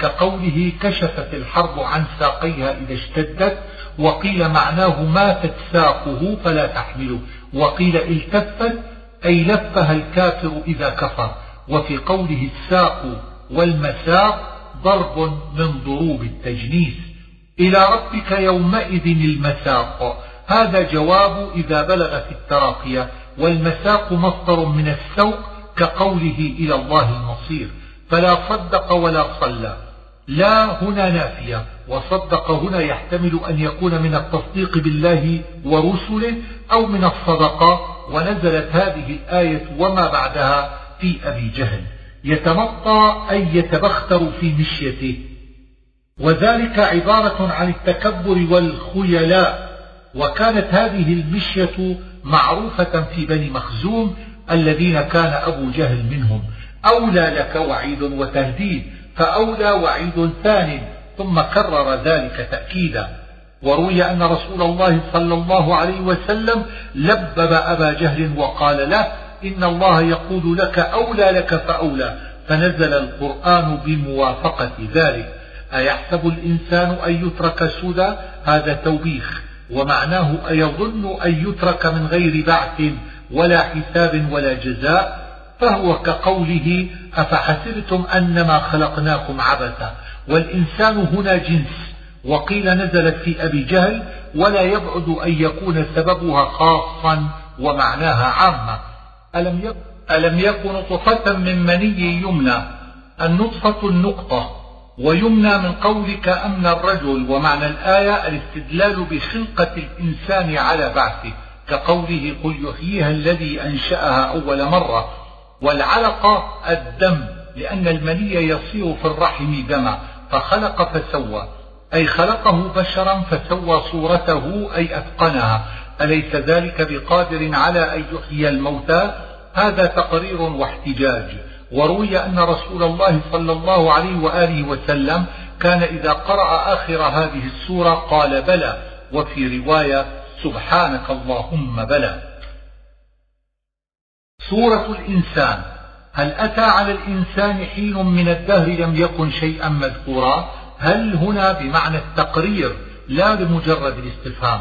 كقوله كشفت الحرب عن ساقيها إذا اشتدت وقيل معناه ماتت ساقه فلا تحمله. وقيل التفت أي لفها الكافر إذا كفر. وفي قوله الساق والمساق ضرب من ضروب التجنيس. إلى ربك يومئذ المساق. هذا جواب إذا بلغت التراقية. والمساق مصدر من السوق كقوله إلى الله المصير. فلا صدق ولا صلى. لا هنا نافية وصدق هنا يحتمل أن يكون من التصديق بالله ورسله أو من الصدقة ونزلت هذه الآية وما بعدها في أبي جهل. يتمطى أي يتبختر في مشيته. وذلك عبارة عن التكبر والخيلاء. وكانت هذه المشية معروفة في بني مخزوم الذين كان أبو جهل منهم. أولى لك وعيد وتهديد. فأولى وعيد ثان ثم كرر ذلك تأكيدا. وروي أن رسول الله صلى الله عليه وسلم لبب أبا جهل وقال له إن الله يقول لك أولى لك فأولى. فنزل القرآن بموافقة ذلك. أيحسب الإنسان أن يترك سدى؟ هذا توبيخ. ومعناه أيظن أن يترك من غير بعث ولا حساب ولا جزاء؟ فهو كقوله أفحسبتم أنما خلقناكم عبثا؟ والإنسان هنا جنس. وقيل نزلت في أبي جهل ولا يبعد أن يكون سببها خاصا ومعناها عامة. ألم يكن, ألم يكن نطفة من مني يمنى؟ النطفة النقطة. ويمنى من قولك أمن الرجل. ومعنى الآية الاستدلال بخلقة الإنسان على بعثه. كقوله قل يحييها الذي أنشأها أول مرة. والعلقة الدم لأن المني يصير في الرحم دما فخلق فسوى أي خلقه بشرا فسوى صورته أي أتقنها. أليس ذلك بقادر على أن يحيي الموتى؟ هذا تقرير واحتجاج. وروي أن رسول الله صلى الله عليه وآله وسلم كان إذا قرأ آخر هذه السورة قال بلى وفي رواية سبحانك اللهم بلى. سورة الإنسان. هل أتى على الإنسان حين من الدهر لم يكن شيئا مذكورا؟ هل هنا بمعنى التقرير لا بمجرد الاستفهام.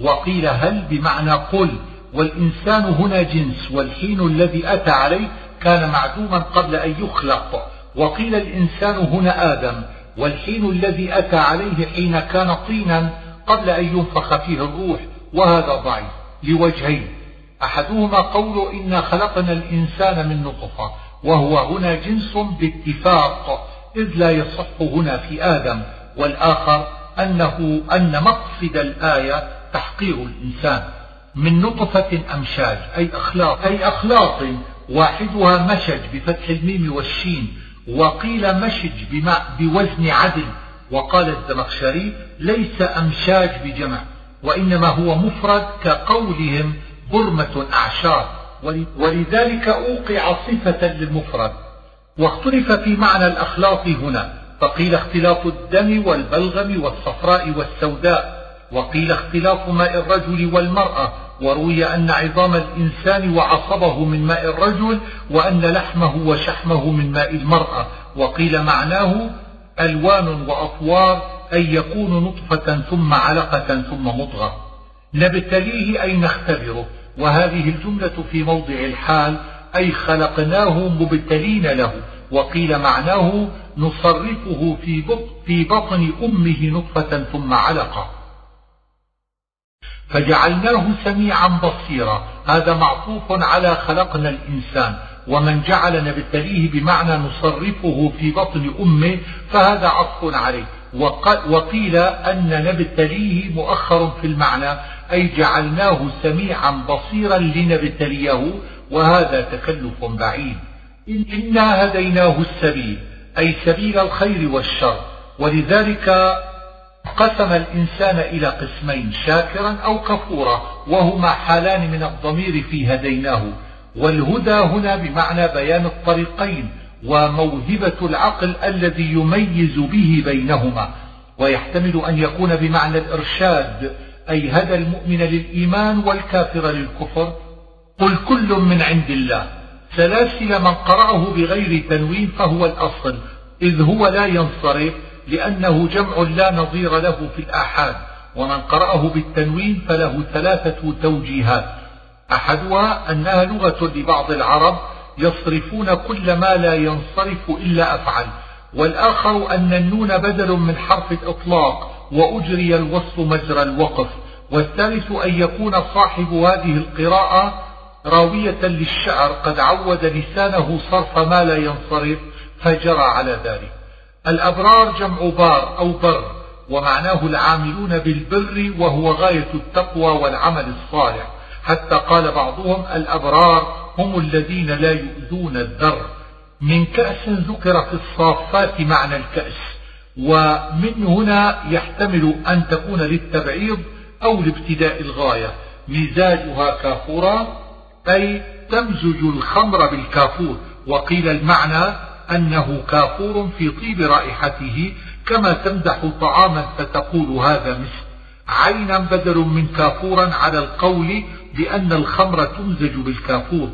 وقيل هل بمعنى قل. والإنسان هنا جنس والحين الذي أتى عليه كان معدوما قبل أن يخلق. وقيل الإنسان هنا آدم. والحين الذي أتى عليه حين كان طينا قبل أن ينفخ فيه الروح. وهذا ضعيف. لوجهين. أحدهما قول إنا خلقنا الإنسان من نطفة وهو هنا جنس باتفاق إذ لا يصح هنا في آدم والآخر أنه أن مقصد الآية تحقير الإنسان من نطفة أمشاج أي أخلاق أي أخلاق واحدها مشج بفتح الميم والشين وقيل مشج بوزن عدل وقال الزمخشري ليس أمشاج بجمع وإنما هو مفرد كقولهم برمة أعشار. ولذلك أوقع صفة للمفرد. واختلف في معنى الأخلاط هنا. فقيل اختلاط الدم والبلغم والصفراء والسوداء. وقيل اختلاط ماء الرجل والمرأة. وروي أن عظام الإنسان وعصبه من ماء الرجل وأن لحمه وشحمه من ماء المرأة. وقيل معناه ألوان وأطوار أن يكون نطفة ثم علقة ثم مضغة. نبتليه أي نختبره. وهذه الجملة في موضع الحال أي خلقناه مبتلين له وقيل معناه نصرفه في بطن أمه نطفة ثم علقة. فجعلناه سميعا بصيرا هذا معطوف على خلقنا الإنسان ومن جعل نبتليه بمعنى نصرفه في بطن أمه فهذا عطف عليه. وقيل أن نبتليه مؤخر في المعنى أي جعلناه سميعا بصيرا لنبتليه وهذا تكلف بعيد. إنا هديناه السبيل أي سبيل الخير والشر. ولذلك قسم الإنسان إلى قسمين شاكرا أو كفورا وهما حالان من الضمير في هديناه. والهدى هنا بمعنى بيان الطريقين وموهبة العقل الذي يميز به بينهما. ويحتمل أن يكون بمعنى الإرشاد أي هدى المؤمن للإيمان والكافر للكفر قل كل من عند الله. سلاسل من قرأه بغير تنوين فهو الأصل إذ هو لا ينصرف لأنه جمع لا نظير له في الآحاد. ومن قرأه بالتنوين فله ثلاثة توجيهات. أحدها أنها لغة لبعض العرب يصرفون كل ما لا ينصرف إلا أفعل. والآخر أن النون بدل من حرف الإطلاق وأجري الوصف مجرى الوقف. والثالث أن يكون صاحب هذه القراءة راوية للشعر. قد عود لسانه صرف ما لا ينصرف فجرى على ذلك. الأبرار جمع بار أو بر ومعناه العاملون بالبر وهو غاية التقوى والعمل الصالح. حتى قال بعضهم الأبرار هم الذين لا يؤذون الذر من كأس ذكر في الصافات معنى الكأس. ومن هنا يحتمل أن تكون للتبعيض أو لابتداء الغاية. مزاجها كافورا أي تمزج الخمر بالكافور. وقيل المعنى أنه كافور في طيب رائحته كما تمدح طعاما فتقول هذا مسك عينا بدل من كافورا على القول بأن الخمر تمزج بالكافور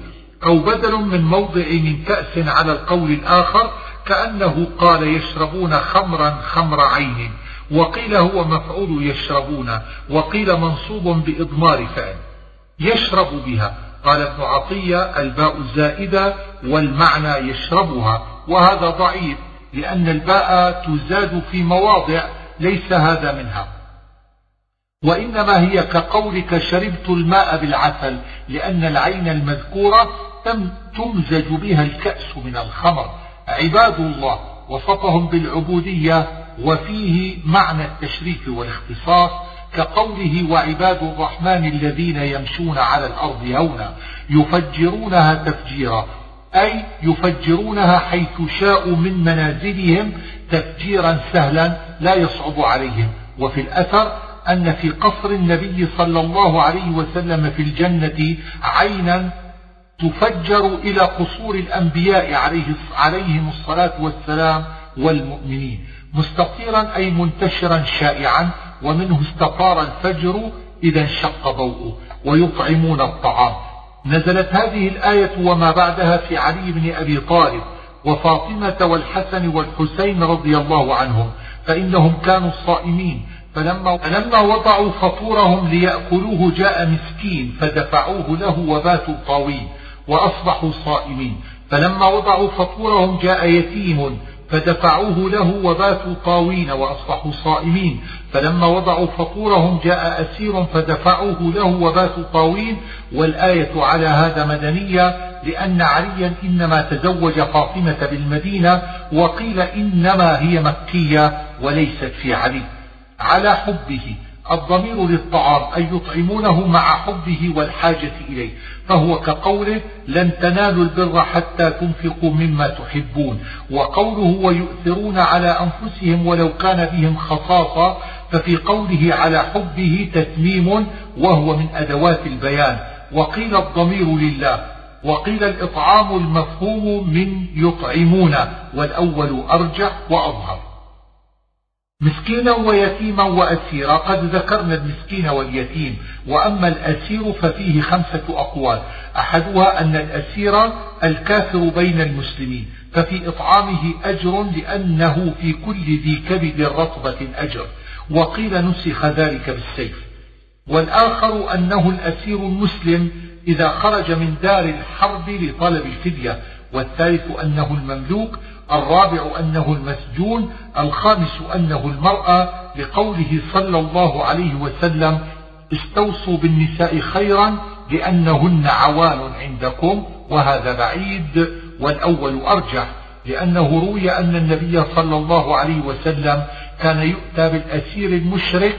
أو بدل من موضع من كأس على القول الآخر كأنه قال يشربون خمرا خمر عين وقيل هو مفعول يشربون وقيل منصوب بإضمار فعل. يشرب بها قال ابن عطية الباء الزائدة والمعنى يشربها وهذا ضعيف لأن الباء تزاد في مواضع ليس هذا منها. وإنما هي كقولك شربت الماء بالعسل لأن العين المذكورة تمزج بها الكأس من الخمر. عباد الله وصفهم بالعبودية وفيه معنى التشريف والاختصاص كقوله وعباد الرحمن الذين يمشون على الأرض هونا يفجرونها تفجيرا أي يفجرونها حيث شاءوا من منازلهم تفجيرا سهلا لا يصعب عليهم. وفي الأثر أن في قصر النبي صلى الله عليه وسلم في الجنة عينا تفجر إلى قصور الأنبياء عليه عليهم الصلاة والسلام والمؤمنين. مستطيرا أي منتشرا شائعا ومنه استطار الفجر إذا انشق ضوءه ويطعمون الطعام. نزلت هذه الآية وما بعدها في علي بن أبي طالب وفاطمة والحسن والحسين رضي الله عنهم فإنهم كانوا الصائمين. فلما, فلما وضعوا فطورهم ليأكلوه جاء مسكين فدفعوه له وباتوا طاوين. وأصبحوا صائمين. فلما وضعوا فطورهم جاء يتيم فدفعوه له وباتوا طاوين وأصبحوا صائمين. فلما وضعوا فطورهم جاء أسير فدفعوه له وباتوا طاوين. والآية على هذا مدنية لأن عليا إنما تزوج فاطمة بالمدينة وقيل إنما هي مكية وليست في علي. على حبه. الضمير للطعام أي يطعمونه مع حبه والحاجة إليه. فهو كقوله لن تنالوا البر حتى تنفقوا مما تحبون. وقوله ويؤثرون على أنفسهم ولو كان بهم خصاصة ففي قوله على حبه تتميم وهو من أدوات البيان. وقيل الضمير لله وقيل الإطعام المفهوم من يطعمون والأول أرجح وأظهر. مسكينا ويتيما وأسيرا. قد ذكرنا المسكين واليتيم وأما الأسير ففيه خمسة أقوال. أحدها أن الأسير الكافر بين المسلمين ففي إطعامه أجر لأنه في كل ذي كبد رطبة أجر. وقيل نسخ ذلك بالسيف. والآخر أنه الأسير المسلم إذا خرج من دار الحرب لطلب الفدية. والثالث أنه المملوك الرابع أنه المسجون الخامس أنه المرأة لقوله صلى الله عليه وسلم استوصوا بالنساء خيرا لأنهن عوان عندكم وهذا بعيد. والأول أرجح لأنه روي أن النبي صلى الله عليه وسلم كان يؤتى بالأسير المشرك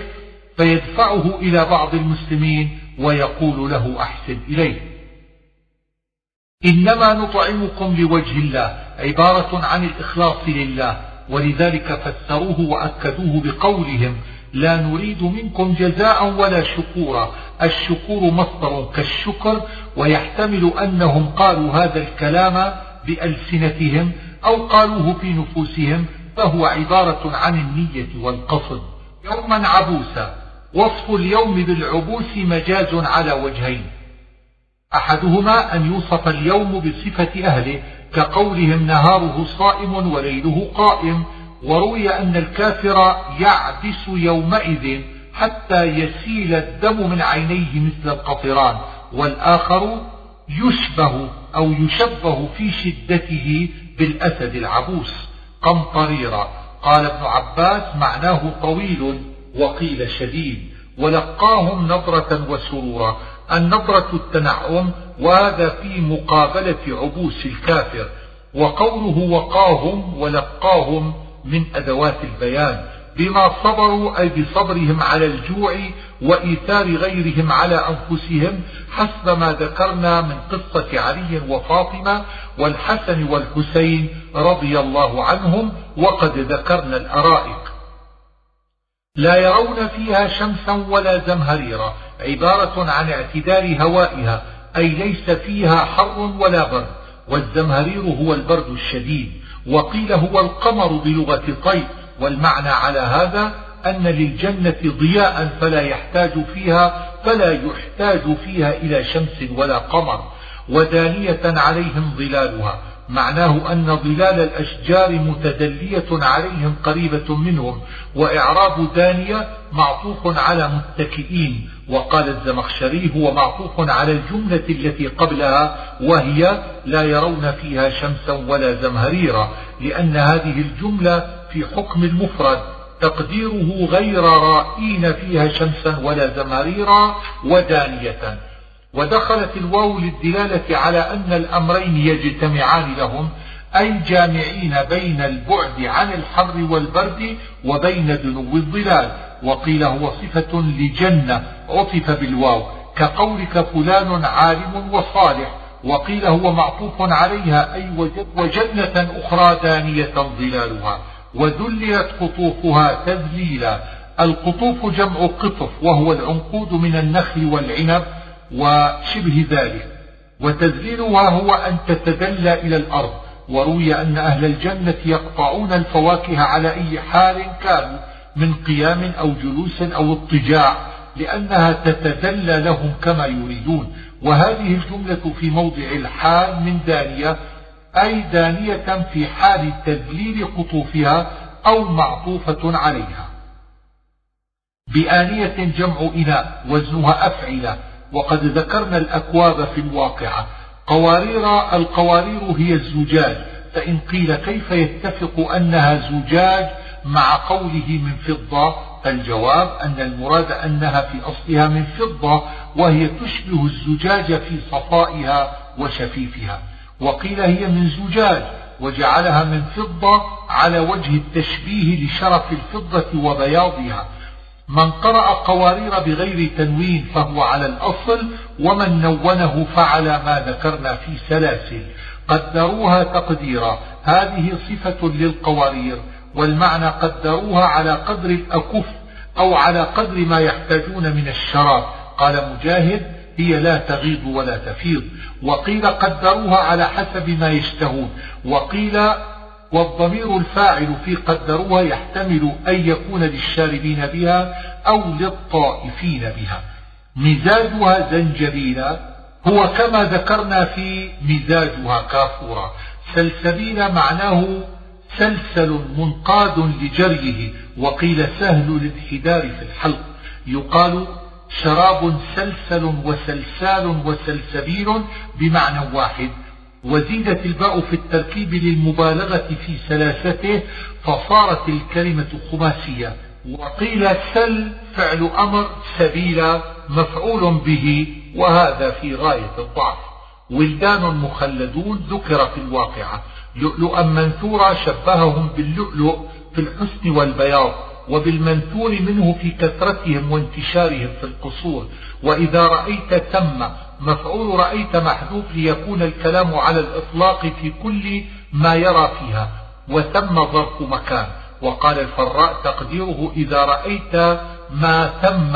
فيدفعه إلى بعض المسلمين ويقول له أحسن إليه. إنما نطعمكم لوجه الله عبارة عن الإخلاص لله ولذلك فسروه وأكدوه بقولهم لا نريد منكم جزاء ولا شكورا. الشكور مصدر كالشكر ويحتمل أنهم قالوا هذا الكلام بألسنتهم أو قالوه في نفوسهم فهو عبارة عن النية والقصد. يوما عبوسا وصف اليوم بالعبوس مجاز على وجهين. أحدهما أن يوصف اليوم بصفة أهله كقولهم نهاره صائم وليله قائم وروي أن الكافر يعبس يومئذ حتى يسيل الدم من عينيه مثل القطران والآخر يشبه أو يشبه في شدته بالأسد العبوس. قمطريرا. قال ابن عباس معناه طويل وقيل شديد ولقاهم نظرة وسرورا. النظرة التنعم وهذا في مقابلة عبوس الكافر وقوله وقاهم ولقاهم من أدوات البيان بما صبروا أي بصبرهم على الجوع وإيثار غيرهم على أنفسهم حسب ما ذكرنا من قصة علي وفاطمة والحسن والحسين رضي الله عنهم وقد ذكرنا الأرائك. لا يرون فيها شمسا ولا زمهريرا عبارة عن اعتدال هوائها أي ليس فيها حر ولا برد والزمهرير هو البرد الشديد وقيل هو القمر بلغة طيب والمعنى على هذا أن للجنة ضياء فلا يحتاج فيها فلا يحتاج فيها إلى شمس ولا قمر ودانية عليهم ظلالها معناه أن ظلال الأشجار متدلية عليهم قريبة منهم وإعراب دانية معطوف على متكئين وقال الزمخشري هو معطوف على الجملة التي قبلها وهي لا يرون فيها شمسا ولا زمهريرا لأن هذه الجملة في حكم المفرد. تقديره غير رائين فيها شمسا ولا زمهريرا ودانية. ودخلت الواو للدلالة على أن الأمرين يجتمعان لهم أي جامعين بين البعد عن الحر والبرد وبين دنو الظلال. وقيل هو صفة لجنة عطف بالواو. كقولك فلان عالم وصالح. وقيل هو معطوف عليها أي وجنة أخرى دانية ظلالها. وذللت قطوفها تذليلا. القطوف جمع قطف وهو العنقود من النخل والعنب وشبه ذلك. وتذليلها هو أن تتدلى إلى الأرض. وروي أن أهل الجنة يقطعون الفواكه على أي حال كانوا من قيام أو جلوس أو اضطجاع لأنها تتدلى لهم كما يريدون. وهذه الجملة في موضع الحال من دانية أي دانية في حال تذليل قطوفها أو معطوفة عليها. بآنية جمع إناء وزنها أفعلة وقد ذكرنا الأكواب في الواقعة. قوارير القوارير هي الزجاج. فإن قيل كيف يتفق أنها زجاج مع قوله من فضة؟ فالجواب أن المراد أنها في أصلها من فضة وهي تشبه الزجاج في صفائها وشفيفها. وقيل هي من زجاج وجعلها من فضة على وجه التشبيه لشرف الفضة وبياضها. من قرأ قوارير بغير تنوين فهو على الأصل ومن نونه فعل ما ذكرنا في سلاسل. قدروها تقديرا. هذه صفة للقوارير والمعنى قدروها على قدر الأكف أو على قدر ما يحتاجون من الشراب. قال مجاهد هي لا تغيض ولا تفيض. وقيل قدروها على حسب ما يشتهون. وقيل والضمير الفاعل في قدروها يحتمل أن يكون للشاربين بها أو للطائفين بها. مزاجها زنجبيلا هو كما ذكرنا في مزاجها كافورا. سلسبيل معناه سلسل منقاد لجريه وقيل سهل الانحدار في الحلق. يقال شراب سلسل وسلسال وسلسبيل بمعنى واحد. وزيدت الباء في التركيب للمبالغة في سلاسته فصارت الكلمة خماسية وقيل سل فعل أمر سبيلا مفعول به وهذا في غاية الضعف. ولدان مخلدون ذكر في الواقعة. لؤلؤا منثورا شبههم باللؤلؤ في الحسن والبياض وبالمنثور منه في كثرتهم وانتشارهم في القصور. وإذا رأيت ثم مفعول رأيت محذوف ليكون الكلام على الإطلاق في كل ما يرى فيها وثم ظرف مكان. وقال الفراء تقديره إذا رأيت ما ثم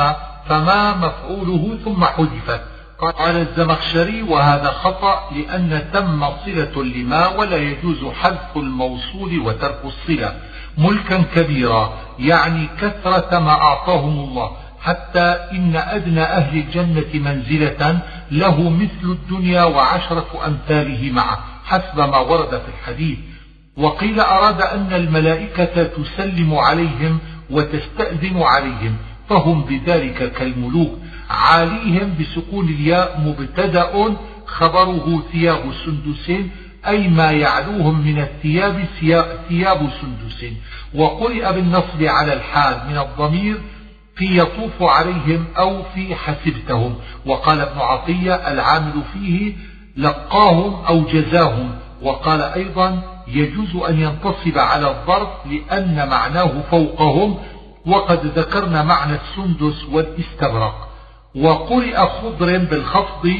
فما مفعوله ثم حذفت قال الزمخشري وهذا خطأ لأن ثم صلة لما ولا يجوز حذف الموصول وترك الصلة ملكا كبيرا يعني كثرة ما أعطاهم الله حتى إن أدنى أهل الجنة منزلة له مثل الدنيا وعشرة أمثاله معه. حسب ما ورد في الحديث. وقيل أراد أن الملائكة تسلم عليهم وتستأذن عليهم فهم بذلك كالملوك. عاليهم بسكون الياء مبتدأ خبره ثياب سندس أي ما يعلوهم من الثياب ثياب سندس وقرئ بالنصب على الحال من الضمير في يطوف عليهم أو في حسبتهم. وقال ابن عطية العامل فيه لقاهم أو جزاهم. وقال أيضا يجوز أن ينتصب على الظرف لأن معناه فوقهم. وقد ذكرنا معنى السندس والاستبرق. وقرئ خضر بالخفض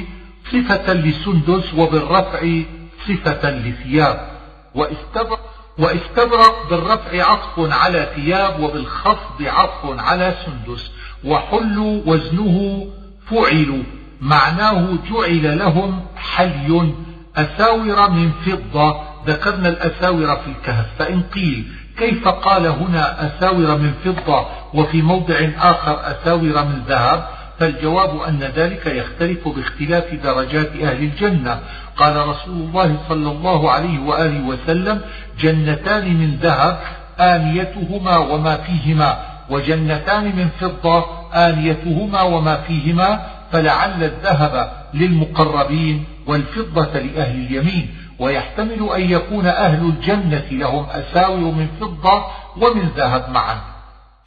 صفة لسندس وبالرفع صفة لثياب. واستبرق واستبرق بالرفع عطف على ثياب وبالخفض عطف على سندس. وحل وزنه فعل معناه جعل لهم حلي. أساور من فضة. ذكرنا الأساور في الكهف. فإن قيل كيف قال هنا أساور من فضة وفي موضع آخر أساور من ذهب؟ فالجواب أن ذلك يختلف باختلاف درجات أهل الجنة. قال رسول الله صلى الله عليه وآله وسلم جنتان من ذهب آنيتهما وما فيهما وجنتان من فضة آنيتهما وما فيهما فلعل الذهب للمقربين والفضة لأهل اليمين. ويحتمل أن يكون أهل الجنة لهم أساور من فضة ومن ذهب معا.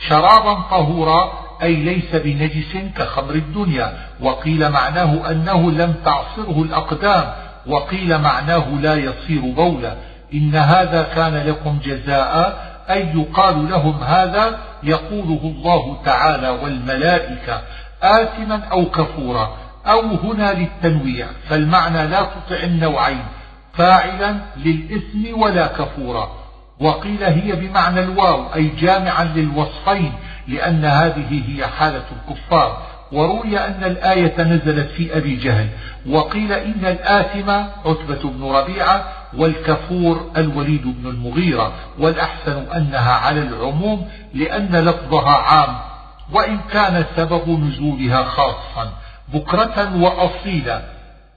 شرابا طهورا أي ليس بنجس كخمر الدنيا. وقيل معناه أنه لم تعصره الأقدام. وقيل معناه لا يصير بولا. إن هذا كان لكم جزاء أي يقال لهم هذا يقوله الله تعالى والملائكة آثما أو كفورا أو هنا للتنويع فالمعنى لا تطع النوعين فاعلا للإثم ولا كفورا. وقيل هي بمعنى الواو أي جامعا للوصفين لأن هذه هي حالة الكفار. وروي أن الآية نزلت في أبي جهل وقيل إن الآثم عتبة بن ربيعة والكفور الوليد بن المغيرة والأحسن أنها على العموم لأن لفظها عام وإن كان سبب نزولها خاصا بكرة وأصيلا.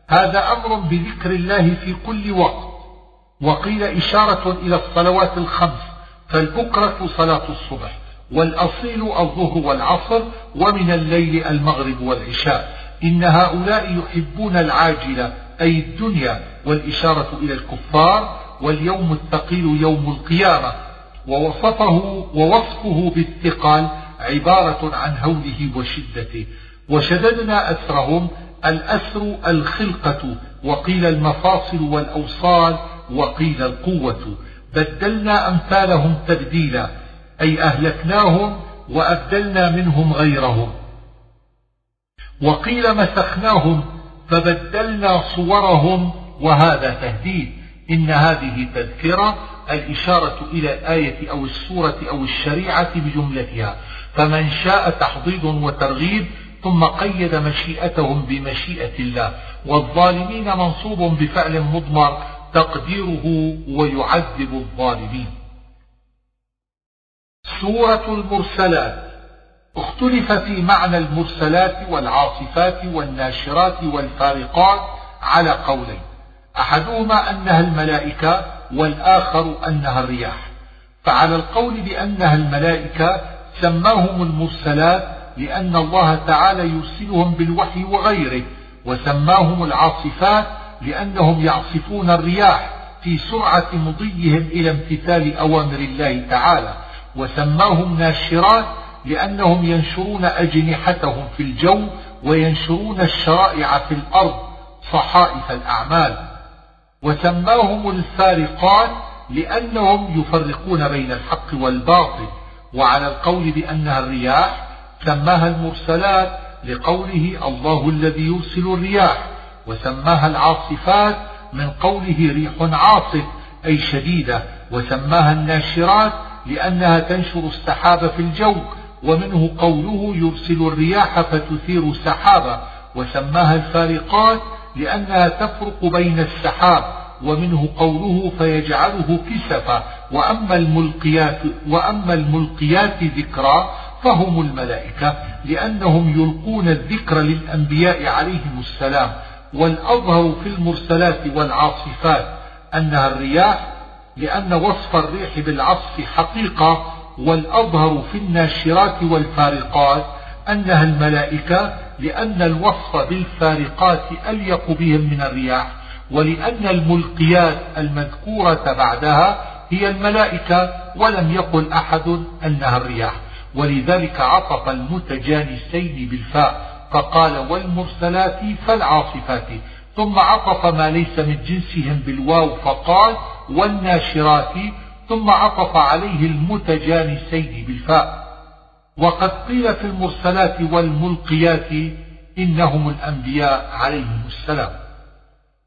هذا أمر بذكر الله في كل وقت. وقيل إشارة إلى الصلوات الخمس فالبكرة صلاة الصبح والأصيل الظهر والعصر ومن الليل المغرب والعشاء. إن هؤلاء يحبون العاجلة أي الدنيا والإشارة إلى الكفار واليوم الثقيل يوم القيامة ووصفه ووصفه بالثقال عبارة عن هوله وشدته. وشددنا أسرهم الأسر الخلقة وقيل المفاصل والأوصال وقيل القوة. بدلنا أمثالهم تبديلا أي أهلكناهم وأبدلنا منهم غيرهم. وقيل مسخناهم فبدلنا صورهم وهذا تهديد. إن هذه تذكرة الإشارة إلى الآية أو السورة أو الشريعة بجملتها. فمن شاء تحضيض وترغيب ثم قيد مشيئتهم بمشيئة الله. والظالمين منصوب بفعل مضمر تقديره ويعذب الظالمين. سورة المرسلات. اختلف في معنى المرسلات والعاصفات والناشرات والفارقات على قولين. أحدهما أنها الملائكة والآخر أنها الرياح. فعلى القول بأنها الملائكة سماهم المرسلات لأن الله تعالى يرسلهم بالوحي وغيره وسماهم العاصفات لأنهم يعصفون الرياح في سرعة مضيهم إلى امتثال أوامر الله تعالى وسماهم ناشرات لأنهم ينشرون أجنحتهم في الجو وينشرون الشرائع في الأرض صحائف الأعمال. وسماهم الفارقات لأنهم يفرقون بين الحق والباطل. وعلى القول بأنها الرياح سماها المرسلات لقوله الله الذي يرسل الرياح. وسماها العاصفات من قوله ريح عاصف أي شديدة. وسماها الناشرات لأنها تنشر السحاب في الجو ومنه قوله يرسل الرياح فتثير سحابا وسماها الفارقات لأنها تفرق بين السحاب ومنه قوله فيجعله كسفا وأما الملقيات, وأما الملقيات ذكرى فهم الملائكة لأنهم يلقون الذكر للأنبياء عليهم السلام والأظهر في المرسلات والعاصفات أنها الرياح لأن وصف الريح بالعصف حقيقة والأظهر في الناشرات والفارقات أنها الملائكة لأن الوصف بالفارقات أليق بهم من الرياح ولأن الملقيات المذكورة بعدها هي الملائكة ولم يقل أحد أنها الرياح. ولذلك عطف المتجانسين بالفاء فقال والمرسلات فالعاصفات. ثم عطف ما ليس من جنسهم بالواو فقال والناشرات ثم عطف عليه المتجانسين بالفاء. وقد قيل في المرسلات والملقيات إنهم الأنبياء عليهم السلام.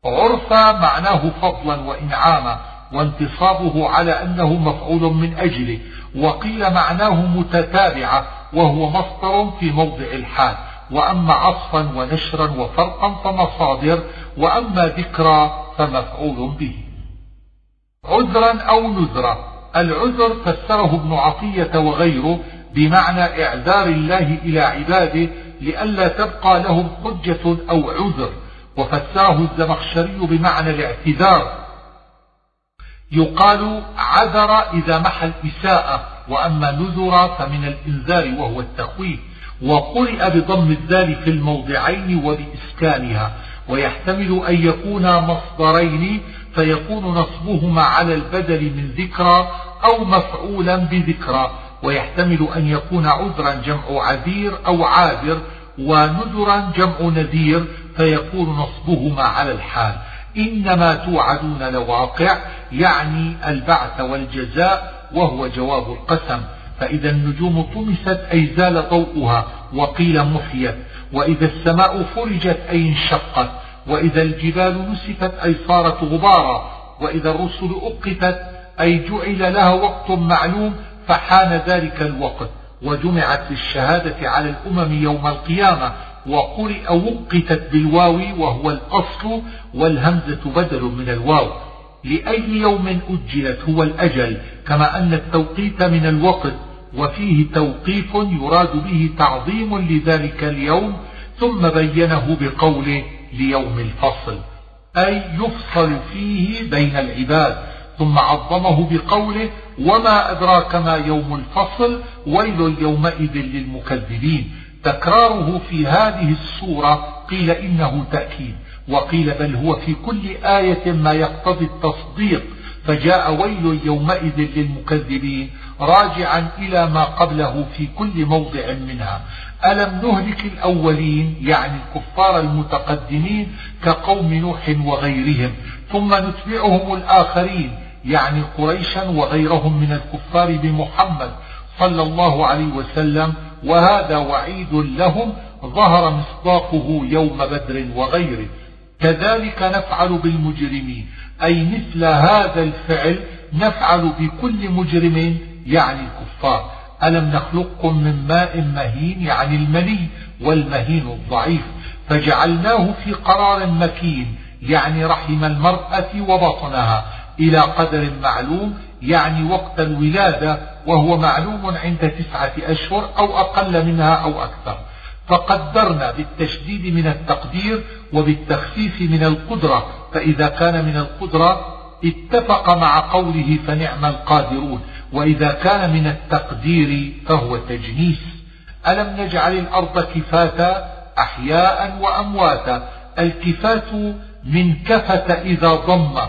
عرفا معناه فضلا وإنعاما وانتصابه على أنه مفعول من أجله وقيل معناه متتابعة وهو مصدر في موضع الحال. وأما عصفا ونشرا وفرقا فمصادر وأما ذكرى فمفعول به. عذرا أو نذرا العذر فسره ابن عطية وغيره بمعنى إعذار الله إلى عباده لئلا تبقى لهم حجة أو عذر. وفسره الزمخشري بمعنى الاعتذار. يقال عذر إذا محى الإساءة وأما نذر فمن الإنذار وهو التخويف. وقرئ بضم الذال في الموضعين وبإسكانها. ويحتمل أن يكون مصدرين فيكون نصبهما على البدل من ذكرى أو مفعولا بذكرى ويحتمل أن يكون عذرا جمع عذير أو عاذر ونذرا جمع نذير فيكون نصبهما على الحال. إنما توعدون لواقع يعني البعث والجزاء وهو جواب القسم. فإذا النجوم طمست أي زال ضوءها وقيل محيت. وإذا السماء فرجت أي انشقت. وإذا الجبال نسفت أي صارت غبارا وإذا الرسل أقتت أي جعل لها وقت معلوم فحان ذلك الوقت وجمعت للشهادة على الأمم يوم القيامة وقرئ وقتت بالواو وهو الأصل والهمزة بدل من الواو. لأي يوم أجلت هو الأجل كما أن التوقيت من الوقت وفيه توقيف يراد به تعظيم لذلك اليوم ثم بينه بقوله ليوم الفصل أي يفصل فيه بين العباد. ثم عظمه بقوله وما أدراك ما يوم الفصل ويل يومئذ للمكذبين. تكراره في هذه السورة قيل إنه تأكيد وقيل بل هو في كل آية ما يقتضي التصديق. فجاء ويل يومئذ للمكذبين راجعا إلى ما قبله في كل موضع منها. ألم نهلك الأولين يعني الكفار المتقدمين كقوم نوح وغيرهم ثم نتبعهم الآخرين يعني قريشا وغيرهم من الكفار بمحمد صلى الله عليه وسلم وهذا وعيد لهم ظهر مصداقه يوم بدر وغيره. كذلك نفعل بالمجرمين أي مثل هذا الفعل نفعل بكل مجرم يعني الكفار. ألم نخلقكم من ماء مهين يعني المني والمهين الضعيف فجعلناه في قرار مكين يعني رحم المرأة وبطنها إلى قدر معلوم يعني وقت الولادة وهو معلوم عند تسعة أشهر أو أقل منها أو أكثر. فقدرنا بالتشديد من التقدير وبالتخفيف من القدرة فإذا كان من القدرة اتفق مع قوله فنعم القادرون. وإذا كان من التقدير فهو تجنيس ألم نجعل الأرض كفاتا أحياء وأمواتا؟ الكفات من كفت إذا ضم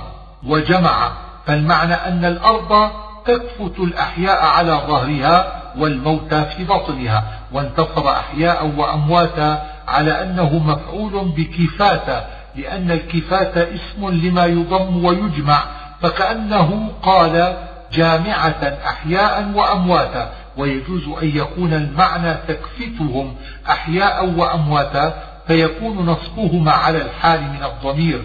وجمع فالمعنى أن الأرض تكفت الأحياء على ظهرها والموتى في بطنها وانتصب أحياء وأمواتا على أنه مفعول بكفاتا لأن الكفاة اسم لما يضم ويجمع فكأنه قال جامعة أحياء وأمواتا ويجوز أن يكون المعنى تكفتهم أحياء وأمواتا فيكون نصبهما على الحال من الضمير.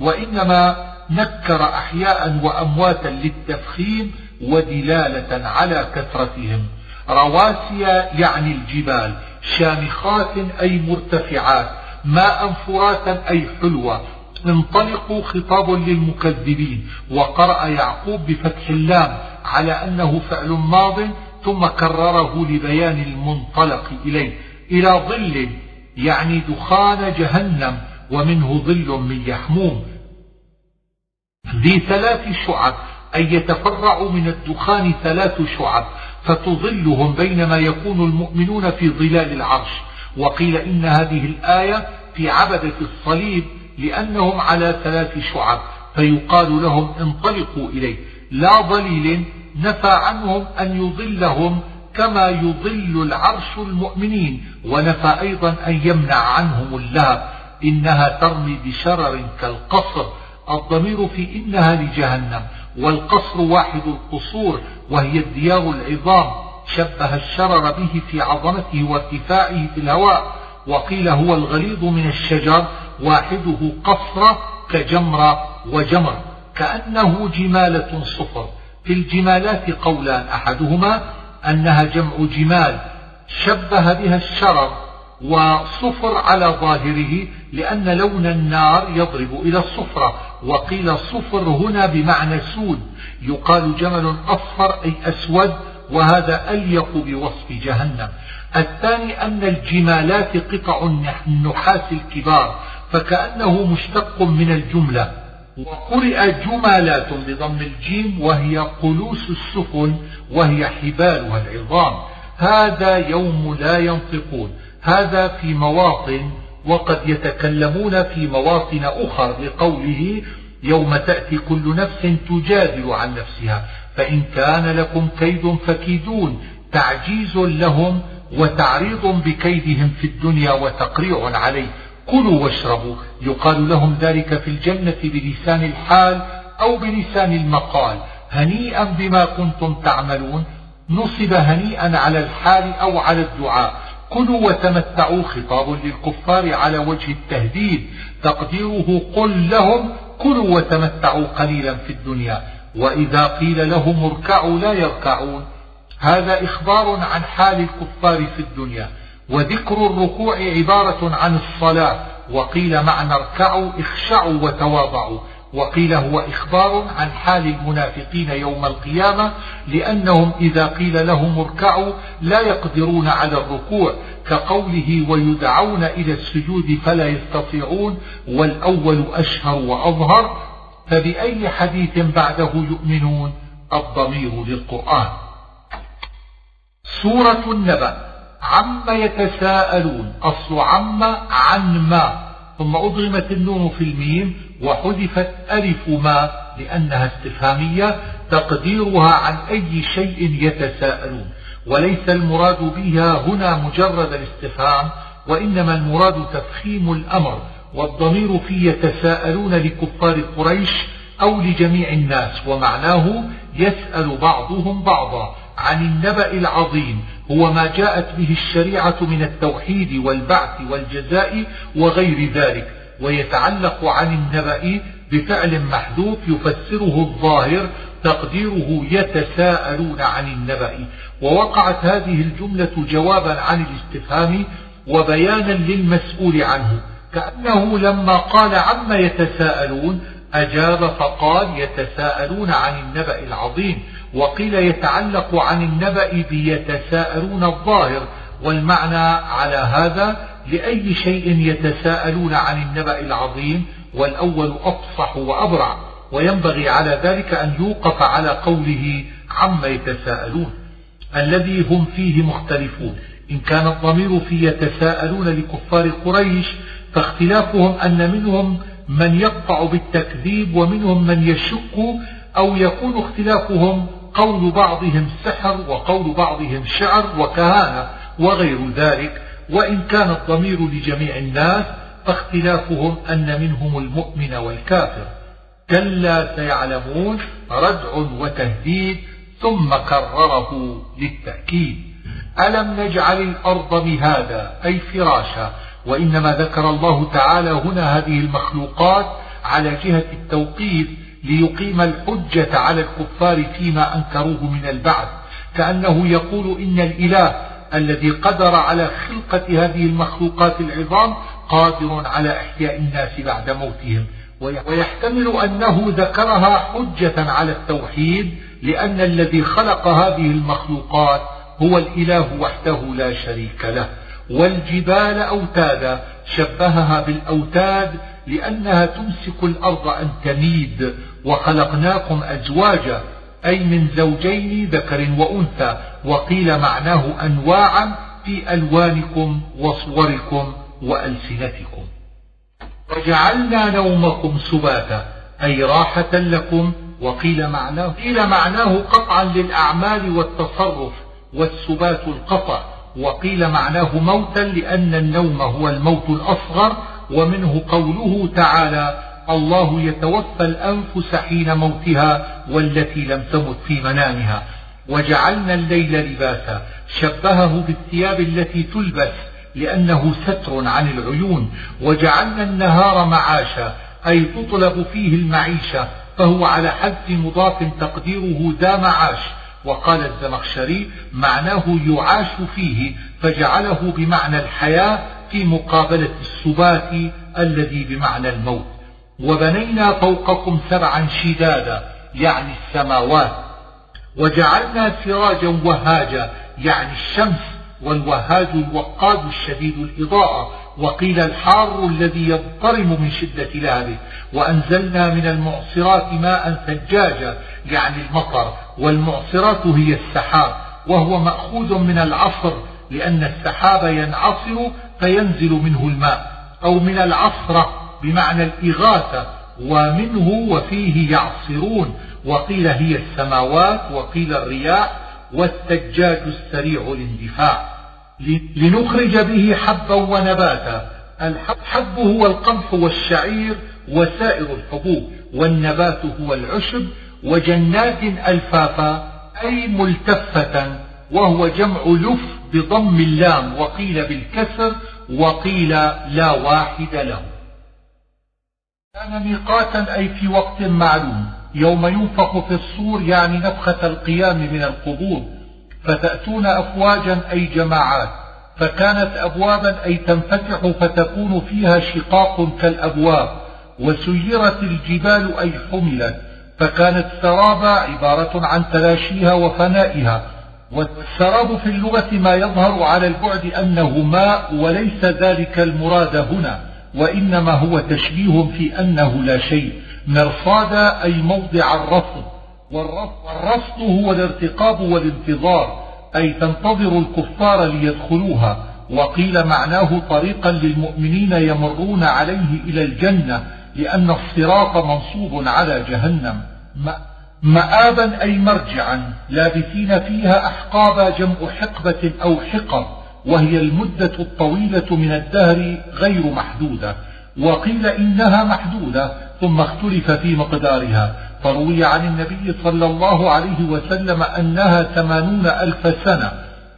وإنما نكر أحياء وأمواتا للتفخيم ودلالة على كثرتهم. رواسي يعني الجبال شامخات أي مرتفعات ماء فراتا أي حلوة انطلقوا خطاب للمكذبين وقرأ يعقوب بفتح اللام على أنه فعل ماض ثم كرره لبيان المنطلق إليه. إلى ظل يعني دخان جهنم ومنه ظل من يحموم. ذي ثلاث شعب أي يتفرع من الدخان ثلاث شعب فتظلهم بينما يكون المؤمنون في ظلال العرش. وقيل إن هذه الآية في عبدة الصليب لأنهم على ثلاث شعب فيقال لهم انطلقوا إليه. لا ضليل نفى عنهم أن يضلهم كما يضل العرش المؤمنين ونفى أيضا أن يمنع عنهم اللهب. إنها ترمي بشرر كالقصر الضمير في إنها لجهنم والقصر واحد القصور وهي الديار العظام. شبه الشرر به في عظمته وارتفاعه في الهواء. وقيل هو الغليظ من الشجر واحدة قصر كجمر وجمر كأنه جمالة صفر. في الجمالات قولان أحدهما أنها جمع جمال شبه بها الشرر وصفر على ظاهره لأن لون النار يضرب إلى الصفرة. وقيل صفر هنا بمعنى سود يقال جمل أصفر أي أسود وهذا أليق بوصف جهنم. الثاني أن الجمالات قطع النحاس الكبار فكأنه مشتق من الجملة. وقرئ جمالات بضم الجيم وهي قلوس السفن وهي حبالها العظام. هذا يوم لا ينطقون. هذا في مواطن وقد يتكلمون في مواطن أخر لقوله يوم تأتي كل نفس تجادل عن نفسها. فإن كان لكم كيد فكيدون تعجيز لهم وتعريض بكيدهم في الدنيا وتقريع عليه. كلوا واشربوا. يقال لهم ذلك في الجنة بلسان الحال أو بلسان المقال. هنيئا بما كنتم تعملون. نصب هنيئا على الحال أو على الدعاء. كلوا وتمتعوا. خطاب للكفار على وجه التهديد. تقديره قل لهم كلوا وتمتعوا قليلا في الدنيا. وإذا قيل لهم اركعوا لا يركعون. هذا إخبار عن حال الكفار في الدنيا وذكر الركوع عبارة عن الصلاة وقيل معنى اركعوا اخشعوا وتواضعوا وقيل هو إخبار عن حال المنافقين يوم القيامة لأنهم إذا قيل لهم اركعوا لا يقدرون على الركوع كقوله ويدعون إلى السجود فلا يستطيعون والأول أشهر وأظهر فبأي حديث بعده يؤمنون؟ الضمير للقرآن. سورة النبأ. عم يتساءلون أصل عم عن ما. ثم أضغمت النون في الميم وحذفت ألف ما لأنها استفهامية تقديرها عن أي شيء يتساءلون. وليس المراد بها هنا مجرد الاستفهام وإنما المراد تفخيم الأمر والضمير في يتساءلون لكفار قريش أو لجميع الناس ومعناه يسأل بعضهم بعضا. عن النبأ العظيم هو ما جاءت به الشريعة من التوحيد والبعث والجزاء وغير ذلك ويتعلق عن النبأ بفعل محذوف يفسره الظاهر تقديره يتساءلون عن النبأ. ووقعت هذه الجملة جوابا عن الاستفهام وبيانا للمسؤول عنه كأنه لما قال عما يتساءلون أجاب فقال يتساءلون عن النبأ العظيم. وقيل يتعلق عن النبأ بيتساءلون الظاهر والمعنى على هذا لأي شيء يتساءلون عن النبأ العظيم والأول أفصح وأبرع وينبغي على ذلك أن يوقف على قوله عما يتساءلون الذي هم فيه مختلفون. إن كان الضمير في يتساءلون لكفار قريش فاختلافهم أن منهم من يقطع بالتكذيب ومنهم من يشك أو يكون اختلافهم قول بعضهم سحر وقول بعضهم شعر وكهانة وغير ذلك وإن كان الضمير لجميع الناس فاختلافهم أن منهم المؤمن والكافر. كلا سيعلمون ردع وتهديد ثم كرره للتأكيد. ألم نجعل الأرض مهادا أي فراشا؟ وإنما ذكر الله تعالى هنا هذه المخلوقات على جهة التوقيف ليقيم الحجة على الكفار فيما أنكروه من البعث. كأنه يقول إن الإله الذي قدر على خلقة هذه المخلوقات العظام قادر على إحياء الناس بعد موتهم. ويحتمل أنه ذكرها حجة على التوحيد لأن الذي خلق هذه المخلوقات هو الإله وحده لا شريك له. والجبال أوتادا شبهها بالأوتاد لأنها تمسك الأرض أن تميد وخلقناكم أزواجا أي من زوجين ذكر وأنثى وقيل معناه أنواعا في ألوانكم وصوركم وألسنتكم. وجعلنا نومكم سباتا أي راحة لكم وقيل معناه قيل معناه قطعا للأعمال والتصرف والسبات القطع وقيل معناه موتا لأن النوم هو الموت الأصغر ومنه قوله تعالى الله يتوفى الأنفس حين موتها والتي لم تمت في منامها وجعلنا الليل لباسا شبهه بالثياب التي تلبس لأنه ستر عن العيون وجعلنا النهار معاشا أي تطلب فيه المعيشة فهو على حد مضاف تقديره ذا معاش وقال الزمخشري معناه يعاش فيه فجعله بمعنى الحياة في مقابلة السبات الذي بمعنى الموت. وبنينا فوقكم سبعا شدادا يعني السماوات. وجعلنا سراجا وهاجا يعني الشمس والوهاج الوقاد الشديد الإضاءة. وقيل الحار الذي يضطرم من شدة لهبه. وأنزلنا من المعصرات ماء ثجاجا يعني المطر. والمعصرات هي السحاب. وهو مأخوذ من العصر لأن السحاب ينعصر فينزل منه الماء أو من العصرة بمعنى الإغاثة ومنه وفيه يعصرون. وقيل هي السماوات وقيل الرياح والثجاج السريع الاندفاع لنخرج به حبا ونباتا. الحب هو القمح والشعير وسائر الحبوب والنبات هو العشب. وجنات ألفافا أي ملتفة وهو جمع لف بضم اللام وقيل بالكسر وقيل لا واحد له. كان ميقاتا أي في وقت معلوم. يوم ينفخ في الصور يعني نفخة القيام من القبور. فتأتون أفواجا أي جماعات. فكانت أبوابا أي تنفتح فتكون فيها شقاق كالأبواب. وسيرت الجبال أي حملت. فكانت سرابا عبارة عن تلاشيها وفنائها. والسراب في اللغة ما يظهر على البعد أنه ماء وليس ذلك المراد هنا وإنما هو تشبيه في أنه لا شيء. مرصادا أي موضع الرصد والرصد هو الارتقاب والانتظار أي تنتظر الكفار ليدخلوها. وقيل معناه طريقا للمؤمنين يمرون عليه إلى الجنة لأن الصراط منصوب على جهنم. مآبا أي مرجعا لابثين فيها أحقابا جمع حقبة أو حقب وهي المدة الطويلة من الدهر غير محدودة. وقيل إنها محدودة ثم اختلف في مقدارها. فروي عن النبي صلى الله عليه وسلم أنها ثمانون ألف سنة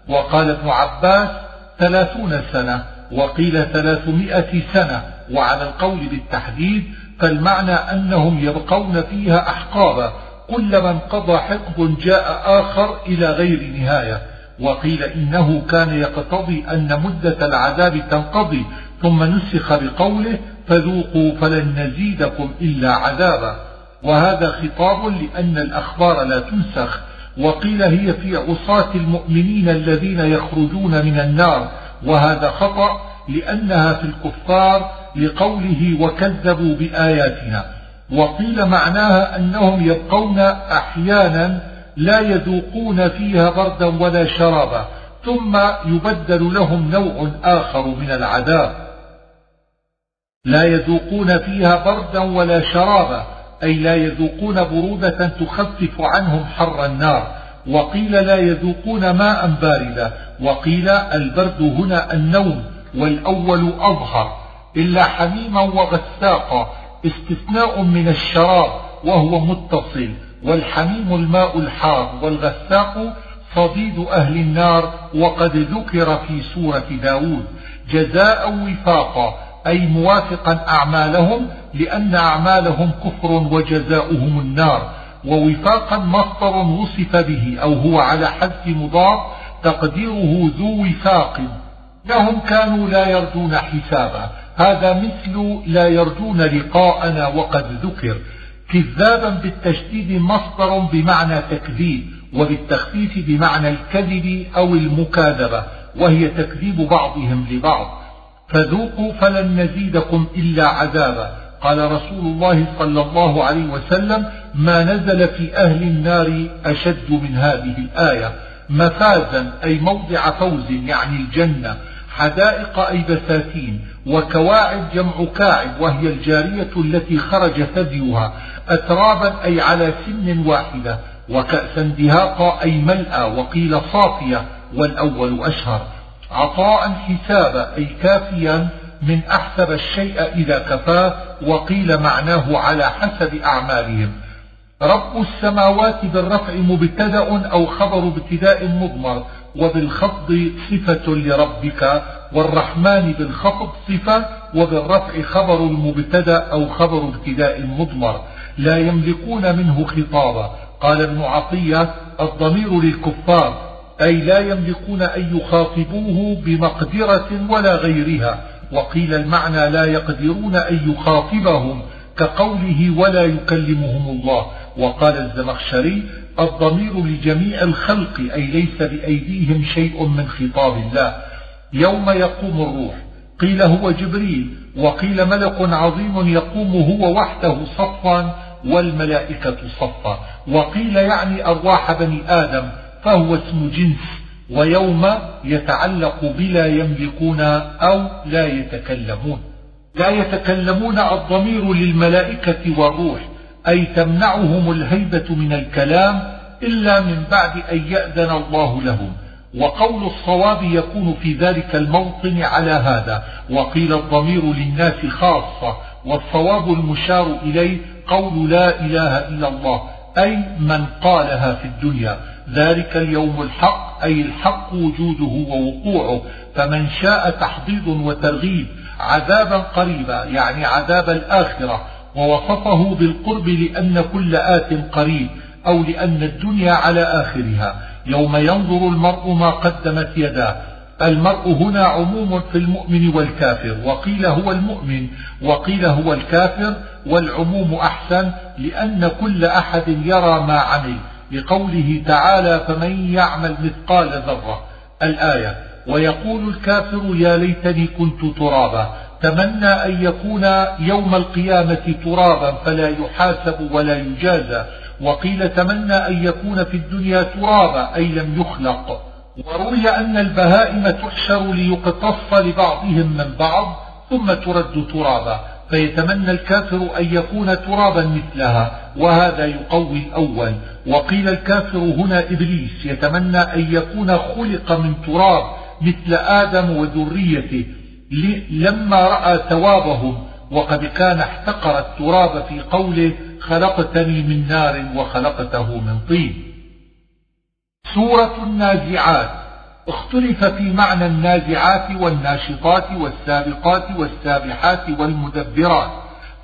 وقال ابن عباس ثلاثون سنة وقيل ثلاثمائة سنة. وعلى القول بالتحديد فالمعنى أنهم يبقون فيها أحقابا. كلما انقضى حقب جاء آخر إلى غير نهاية. وقيل إنه كان يقتضي أن مدة العذاب تنقضي ثم نسخ بقوله فذوقوا فلن نزيدكم إلا عذابا وهذا خطاب لأن الأخبار لا تنسخ. وقيل هي في عصاة المؤمنين الذين يخرجون من النار. وهذا خطأ لأنها في الكفار لقوله وكذبوا بآياتنا وقيل معناها أنهم يبقون أحيانا لا يذوقون فيها بردا ولا شرابا ثم يبدل لهم نوع آخر من العذاب. لا يذوقون فيها بردا ولا شرابا أي لا يذوقون برودة تخفف عنهم حر النار. وقيل لا يذوقون ماء باردا وقيل البرد هنا النوم والأول أظهر إلا حميما وغساقا. استثناء من الشراب وهو متصل والحميم الماء الحار والغساق صديد أهل النار وقد ذكر في سورة داود جزاء وفاقا أي موافقا أعمالهم لأن أعمالهم كفر وجزاؤهم النار. ووفاقا مصدر وصف به أو هو على حذف مضاف تقديره ذو وفاق. لهم كانوا لا يرجون حسابا. هذا مثل لا يرجون لقاءنا وقد ذكر كذابا بالتشديد مصدر بمعنى تكذيب وبالتخفيف بمعنى الكذب أو المكاذبة وهي تكذيب بعضهم لبعض. فذوقوا فلن نزيدكم إلا عذابا. قال رسول الله صلى الله عليه وسلم ما نزل في أهل النار أشد من هذه الآية. مفازا أي موضع فوز يعني الجنة. حدائق أي بساتين. وكواعب جمع كاعب وهي الجارية التي خرج ثديها أترابا أي على سن واحدة وكأسا دهاقا أي ملأى وقيل صافية والأول أشهر. عطاء حسابا أي كافيا من أحسب الشيء إذا كفاه وقيل معناه على حسب أعمالهم. رب السماوات بالرفع مبتدأ أو خبر ابتداء مضمر وبالخفض صفة لربك والرحمن بالخفض صفة وبالرفع خبر المبتدأ أو خبر ابتداء مضمر. لا يملكون منه خطابا قال ابن عطية الضمير للكفار أي لا يملكون أن يخاطبوه بمقدرة ولا غيرها. وقيل المعنى لا يقدرون أن يخاطبهم كقوله ولا يكلمهم الله. وقال الزمخشري الضمير لجميع الخلق أي ليس بأيديهم شيء من خطاب الله. يوم يقوم الروح. قيل هو جبريل وقيل ملك عظيم يقوم هو وحده صفا والملائكة صفا. وقيل يعني أرواح بني آدم فهو اسم جنس ويوم يتعلق بلا يملكون أو لا يتكلمون. لا يتكلمون الضمير للملائكة والروح أي تمنعهم الهيبة من الكلام إلا من بعد أن يأذن الله لهم. وقول الصواب يكون في ذلك الموطن على هذا وقيل الضمير للناس خاصة والصواب المشار إليه قول لا إله إلا الله أي من قالها في الدنيا. ذلك اليوم الحق أي الحق وجوده ووقوعه. فمن شاء تحضيض وترغيب عذابا قريبا يعني عذاب الآخرة ووصفه بالقرب لأن كل آت قريب أو لأن الدنيا على آخرها. يوم ينظر المرء ما قدمت يداه. المرء هنا عموم في المؤمن والكافر. وقيل هو المؤمن وقيل هو الكافر والعموم أحسن لأن كل أحد يرى ما عمل. لقوله تعالى فمن يعمل مثقال ذرة الآية ويقول الكافر يا ليتني كنت ترابا تمنى أن يكون يوم القيامة ترابا فلا يحاسب ولا يجازى. وقيل تمنى أن يكون في الدنيا ترابا أي لم يخلق. وروي أن البهائم تحشر ليقتص لبعضهم من بعض ثم ترد ترابا. فيتمنى الكافر أن يكون ترابا مثلها وهذا يقوي الأول. وقيل الكافر هنا إبليس يتمنى أن يكون خلق من تراب مثل آدم وذريته لما رأى ثوابهم. وقد كان احتقر التراب في قوله خلقتني من نار وخلقته من طين. سورة النازعات. اختلف في معنى النازعات والناشطات والسابقات والسابحات والمدبرات.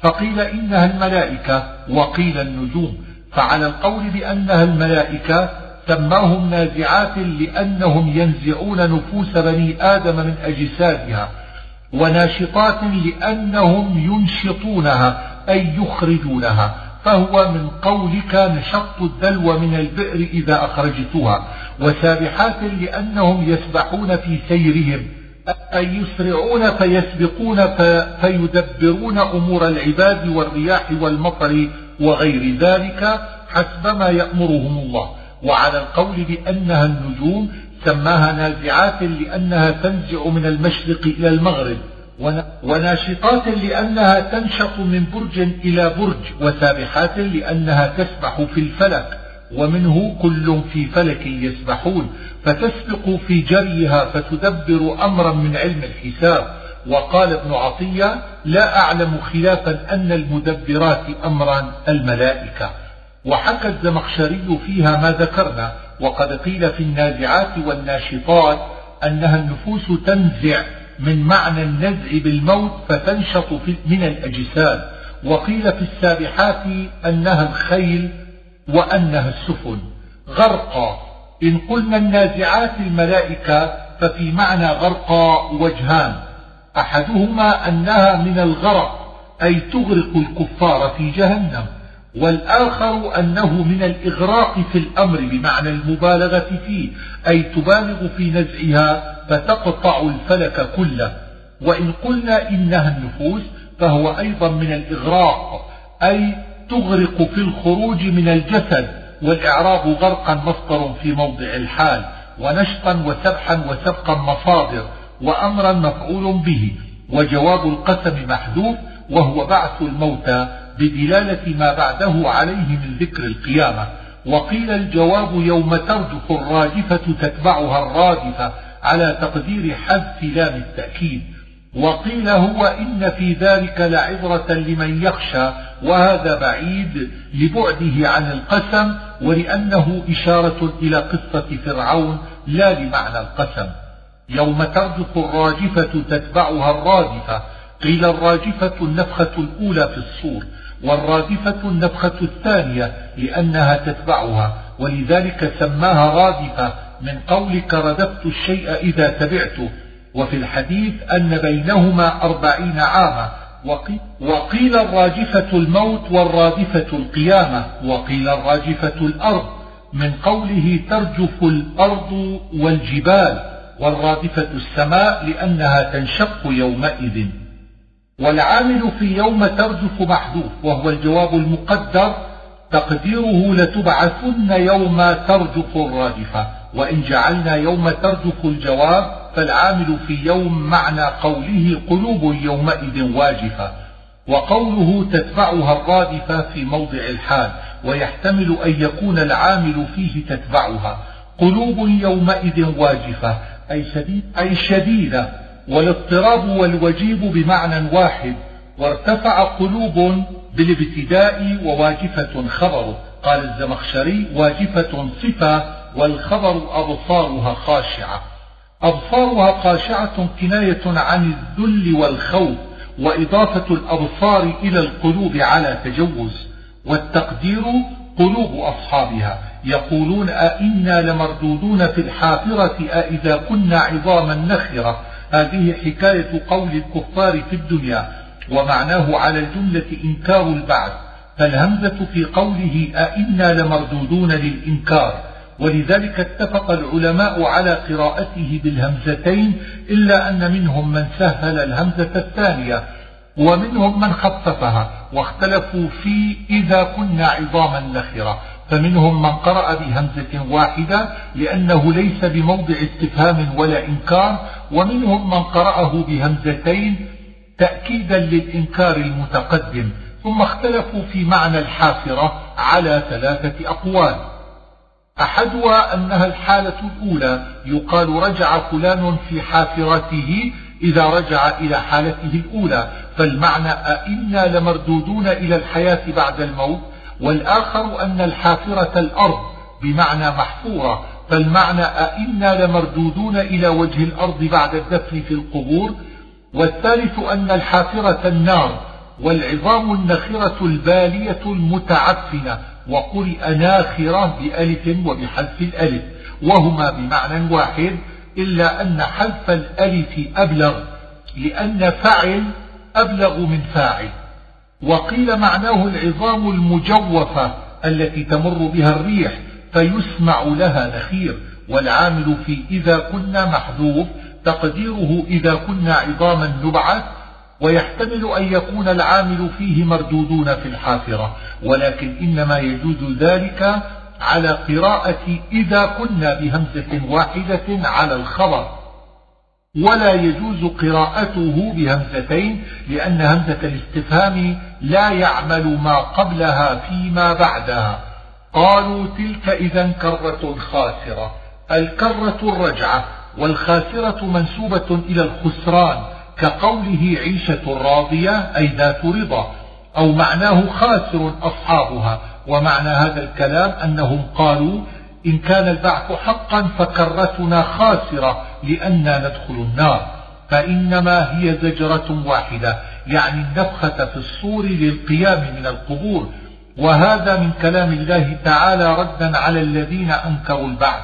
فقيل إنها الملائكة وقيل النجوم. فعلى القول بأنها الملائكة سماهم نازعات لأنهم ينزعون نفوس بني آدم من أجسادها. وناشطات لأنهم ينشطونها أي يخرجونها. فهو من قولك نشط الدلو من البئر إذا أخرجتها. وسابحات لأنهم يسبحون في سيرهم. أي يسرعون فيسبقون فيدبرون أمور العباد والرياح والمطر وغير ذلك حسب ما يأمرهم الله. وعلى القول بأنها النجوم سماها نازعات لأنها تنزع من المشرق إلى المغرب. وناشطات لأنها تنشط من برج إلى برج وسابحات لأنها تسبح في الفلك ومنه كل في فلك يسبحون فتسبق في جريها فتدبر أمرا من علم الحساب. وقال ابن عطية لا أعلم خلافا أن المدبرات أمرا الملائكة. وحكى الزمخشري فيها ما ذكرنا وقد قيل في النازعات والناشطات أنها النفوس تنزع من معنى النزع بالموت فتنشط من الأجساد. وقيل في السابحات أنها الخيل وأنها السفن. غرقا. إن قلنا النازعات الملائكة ففي معنى غرقا وجهان. أحدهما أنها من الغرق أي تغرق الكفار في جهنم. والآخر أنه من الإغراق في الأمر بمعنى المبالغة فيه أي تبالغ في نزعها فتقطع الفلك كله. وإن قلنا إنها النفوس فهو أيضا من الإغراق أي تغرق في الخروج من الجسد والإعراب غرقا مصدر في موضع الحال ونشطا وسبحا وسبقا مصادر وأمرا مفعول به وجواب القسم محذوف وهو بعث الموتى بدلالة ما بعده عليه من ذكر القيامة. وقيل الجواب يوم ترجف الراجفة تتبعها الرادفة على تقدير حذف لام التأكيد. وقيل هو إن في ذلك لعبرة لمن يخشى وهذا بعيد لبعده عن القسم ولأنه إشارة إلى قصة فرعون لا لمعنى القسم. يوم ترجف الراجفة تتبعها الرادفة. قيل الراجفة النفخة الأولى في الصور. والرادفة النفخة الثانية لأنها تتبعها ولذلك سماها رادفة من قولك ردفت الشيء إذا تبعته وفي الحديث أن بينهما أربعين عاما وقيل الراجفة الموت والرادفة القيامة وقيل الراجفة الأرض من قوله ترجف الأرض والجبال والرادفة السماء لأنها تنشق يومئذ. والعامل في يوم ترجف محذوف وهو الجواب المقدر تقديره لتبعثن يوم ترجف الراجفة. وإن جعلنا يوم ترجف الجواب فالعامل في يوم معنى قوله قلوب يومئذ واجفة. وقوله تتبعها الرادفة في موضع الحال ويحتمل أن يكون العامل فيه تتبعها. قلوب يومئذ واجفة أي, شديد أي شديدة. والاضطراب والوجيب بمعنى واحد وارتفع قلوب بالابتداء وواجفة خبر. قال الزمخشري واجفة صفة والخبر أبصارها خاشعة. أبصارها خاشعة كناية عن الذل والخوف وإضافة الأبصار إلى القلوب على تجوز. والتقدير قلوب أصحابها. يقولون أئنا لمردودون في الحافرة أئذا كنا عظاما نخرة. هذه حكاية قول الكفار في الدنيا ومعناه على الجملة إنكار البعث فالهمزة في قوله أئنا لمردودون للإنكار ولذلك اتفق العلماء على قراءته بالهمزتين إلا أن منهم من سهل الهمزة الثانية ومنهم من خففها واختلفوا في إذا كنا عظاما نخرة. فمنهم من قرأ بهمزة واحدة لأنه ليس بموضع استفهام ولا إنكار ومنهم من قرأه بهمزتين تأكيدا للإنكار المتقدم ثم اختلفوا في معنى الحافرة على ثلاثة أقوال. أحدها أنها الحالة الأولى يقال رجع فلان في حافرته إذا رجع إلى حالته الأولى فالمعنى أئنا لمردودون إلى الحياة بعد الموت والآخر أن الحافرة الأرض بمعنى محفورة فالمعنى أئنا لمردودون إلى وجه الأرض بعد الدفن في القبور والثالث أن الحافرة النار والعظام النخرة البالية المتعفنة وقرئ ناخرة بألف وبحذف الألف وهما بمعنى واحد إلا أن حذف الألف أبلغ لأن فعل أبلغ من فاعل. وقيل معناه العظام المجوفة التي تمر بها الريح فيسمع لها نخير والعامل في إذا كنا محذوف تقديره إذا كنا عظاما نبعث ويحتمل أن يكون العامل فيه مردودون في الحافرة. ولكن إنما يجوز ذلك على قراءة إذا كنا بهمزة واحدة على الخبر. ولا يجوز قراءته بهمزتين لأن همزة الاستفهام لا يعمل ما قبلها فيما بعدها. قالوا تلك إذا كرة خاسرة. الكرة الرجعة والخاسرة منسوبة إلى الخسران كقوله عيشة راضية أي ذات رضا أو معناه خاسر أصحابها. ومعنى هذا الكلام أنهم قالوا إن كان البعث حقا فكرتنا خاسرة لأننا ندخل النار فإنما هي زجرة واحدة يعني النفخة في الصور للقيام من القبور. وهذا من كلام الله تعالى ردا على الذين أنكروا البعث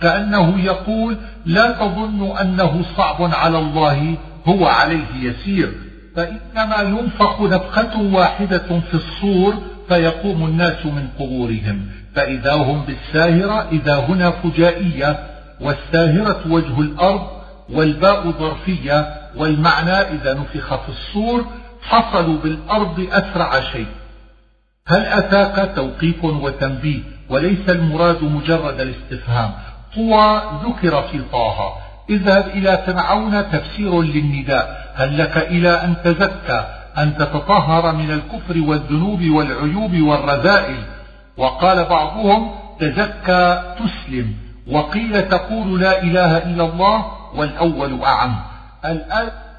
كأنه يقول لا تظن أنه صعب على الله هو عليه يسير. فإنما ينفخ نفخة واحدة في الصور فيقوم الناس من قبورهم فإذا هم بالساهرة إذا هنا فجائية. والساهرة وجه الأرض والباء ظرفية والمعنى إذا نفخ في الصور حصلوا بالأرض أسرع شيء. هل أتاك توقيف وتنبيه وليس المراد مجرد الاستفهام؟ طوى ذكر في طه. اذهب إلى فرعون تفسير للنداء. هل لك إلى أن تزكى أن تتطهر من الكفر والذنوب والعيوب والرذائل؟ وقال بعضهم تزكى تسلم. وقيل تقول لا إله إلا الله والأول أعم.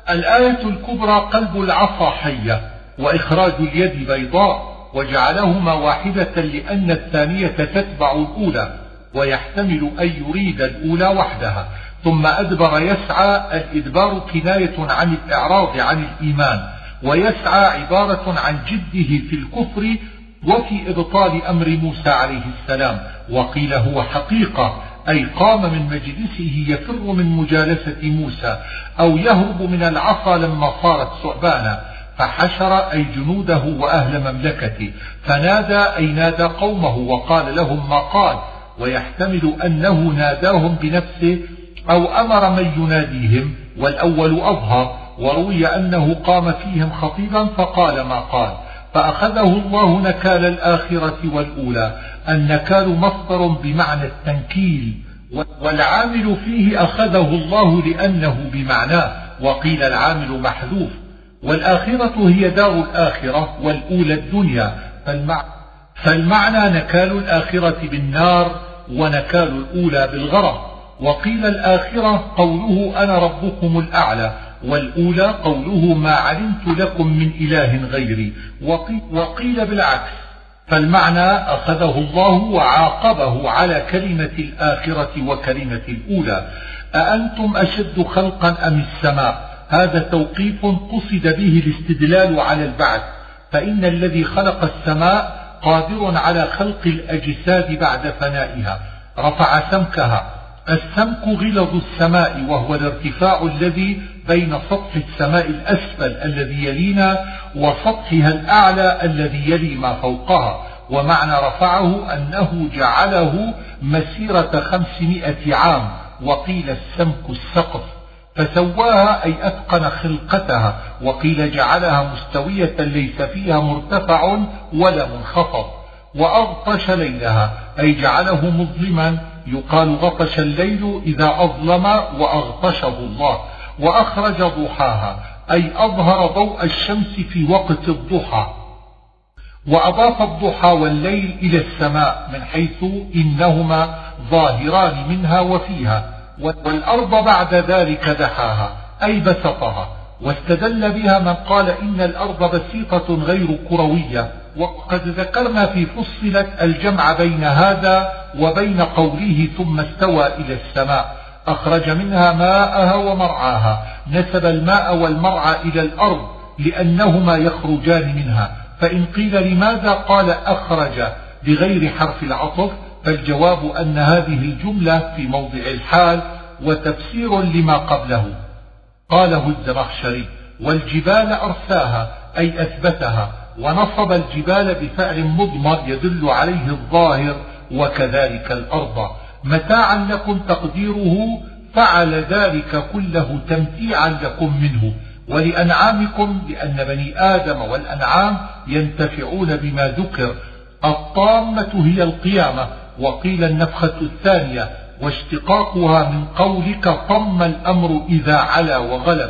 الآية الكبرى قلب العصا حية وإخراج اليد بيضاء وجعلهما واحدة لأن الثانية تتبع الأولى ويحتمل أن يريد الأولى وحدها. ثم أدبر يسعى الإدبار كناية عن الإعراض عن الإيمان ويسعى عبارة عن جده في الكفر وفي إبطال أمر موسى عليه السلام. وقيل هو حقيقة أي قام من مجلسه يفر من مجالسة موسى أو يهرب من العصا لما صارت ثعبانا فحشر أي جنوده وأهل مملكته فنادى أي نادى قومه وقال لهم ما قال ويحتمل أنه ناداهم بنفسه أو أمر من يناديهم والأول أظهر وروي أنه قام فيهم خطيبا فقال ما قال. فأخذه الله نكال الآخرة والأولى النكال مصدر بمعنى التنكيل والعامل فيه أخذه الله لأنه بمعناه وقيل العامل محذوف والآخرة هي دار الآخرة والأولى الدنيا فالمعنى نكال الآخرة بالنار ونكال الأولى بالغرق وقيل الآخرة قوله أنا ربكم الأعلى والأولى قوله ما علمت لكم من إله غيري. وقيل بالعكس. فالمعنى أخذه الله وعاقبه على كلمة الآخرة وكلمة الأولى. أأنتم أشد خلقا أم السماء؟ هذا توقيف قصد به الاستدلال على البعث. فإن الذي خلق السماء قادر على خلق الأجساد بعد فنائها. رفع سمكها. السمك غلظ السماء وهو الارتفاع الذي بين سطح السماء الأسفل الذي يلينا وسطحها الأعلى الذي يلي ما فوقها. ومعنى رفعه أنه جعله مسيرة خمسمائة عام وقيل السمك السقف. فسواها أي أتقن خلقتها وقيل جعلها مستوية ليس فيها مرتفع ولا منخفض. وأغطش ليلها أي جعله مظلما يقال غطش الليل إذا أظلم وأغطشه الله. وأخرج ضحاها أي أظهر ضوء الشمس في وقت الضحى. وأضاف الضحى والليل إلى السماء من حيث إنهما ظاهران منها وفيها والأرض بعد ذلك دحاها أي بسطها. واستدل بها من قال إن الأرض بسيطة غير كروية. وقد ذكرنا في فصلت الجمع بين هذا وبين قوله ثم استوى إلى السماء. أخرج منها ماءها ومرعاها. نسب الماء والمرعى إلى الأرض لأنهما يخرجان منها. فإن قيل لماذا قال أخرج بغير حرف العطف فالجواب أن هذه الجملة في موضع الحال وتفسير لما قبله. قاله الزمخشري والجبال أرساها أي أثبتها ونصب الجبال بفعل مضمر يدل عليه الظاهر وكذلك الأرض. متاعا لكم تقديره فعل ذلك كله تمتيعا لكم منه. ولأنعامكم لأن بني آدم والأنعام ينتفعون بما ذكر. الطامة هي القيامة وقيل النفخة الثانية واشتقاقها من قولك طم الأمر إذا علا وغلب.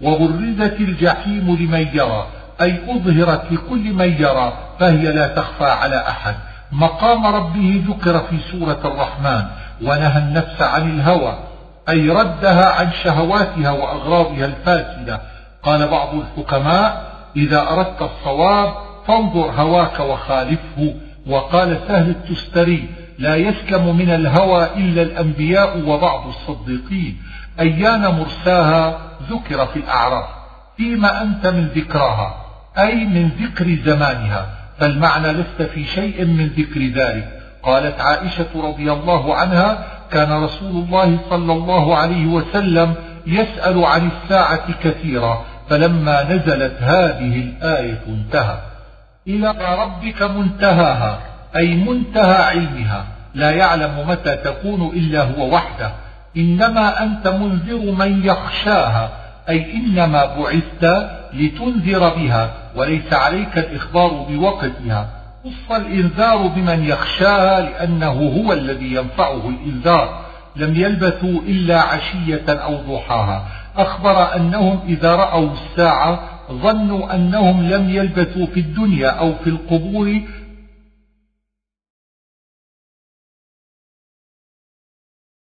وبرزت الجحيم لمن يرى أي أظهرت لكل من يرى فهي لا تخفى على أحد. مقام ربه ذكر في سورة الرحمن ونهى النفس عن الهوى أي ردها عن شهواتها وأغراضها الفاسدة. قال بعض الحكماء إذا أردت الصواب فانظر هواك وخالفه. وقال سهل التستري لا يسلم من الهوى إلا الأنبياء وبعض الصديقين. أيان مرساها ذكر في الأعراف فيما أنت من ذكرها أي من ذكر زمانها. فالمعنى لست في شيء من ذكر ذلك. قالت عائشة رضي الله عنها كان رسول الله صلى الله عليه وسلم يسأل عن الساعة كثيرا فلما نزلت هذه الآية انتهى. إلى ربك منتهاها أي منتهى علمها. لا يعلم متى تكون إلا هو وحده. إنما أنت منذر من يخشاها. أي إنما بعثت لتنذر بها وليس عليك الإخبار بوقتها. خص الإنذار بمن يخشاها لأنه هو الذي ينفعه الإنذار. لم يلبثوا إلا عشية أو ضحاها. أخبر أنهم إذا رأوا الساعة ظنوا أنهم لم يلبثوا في الدنيا أو في القبور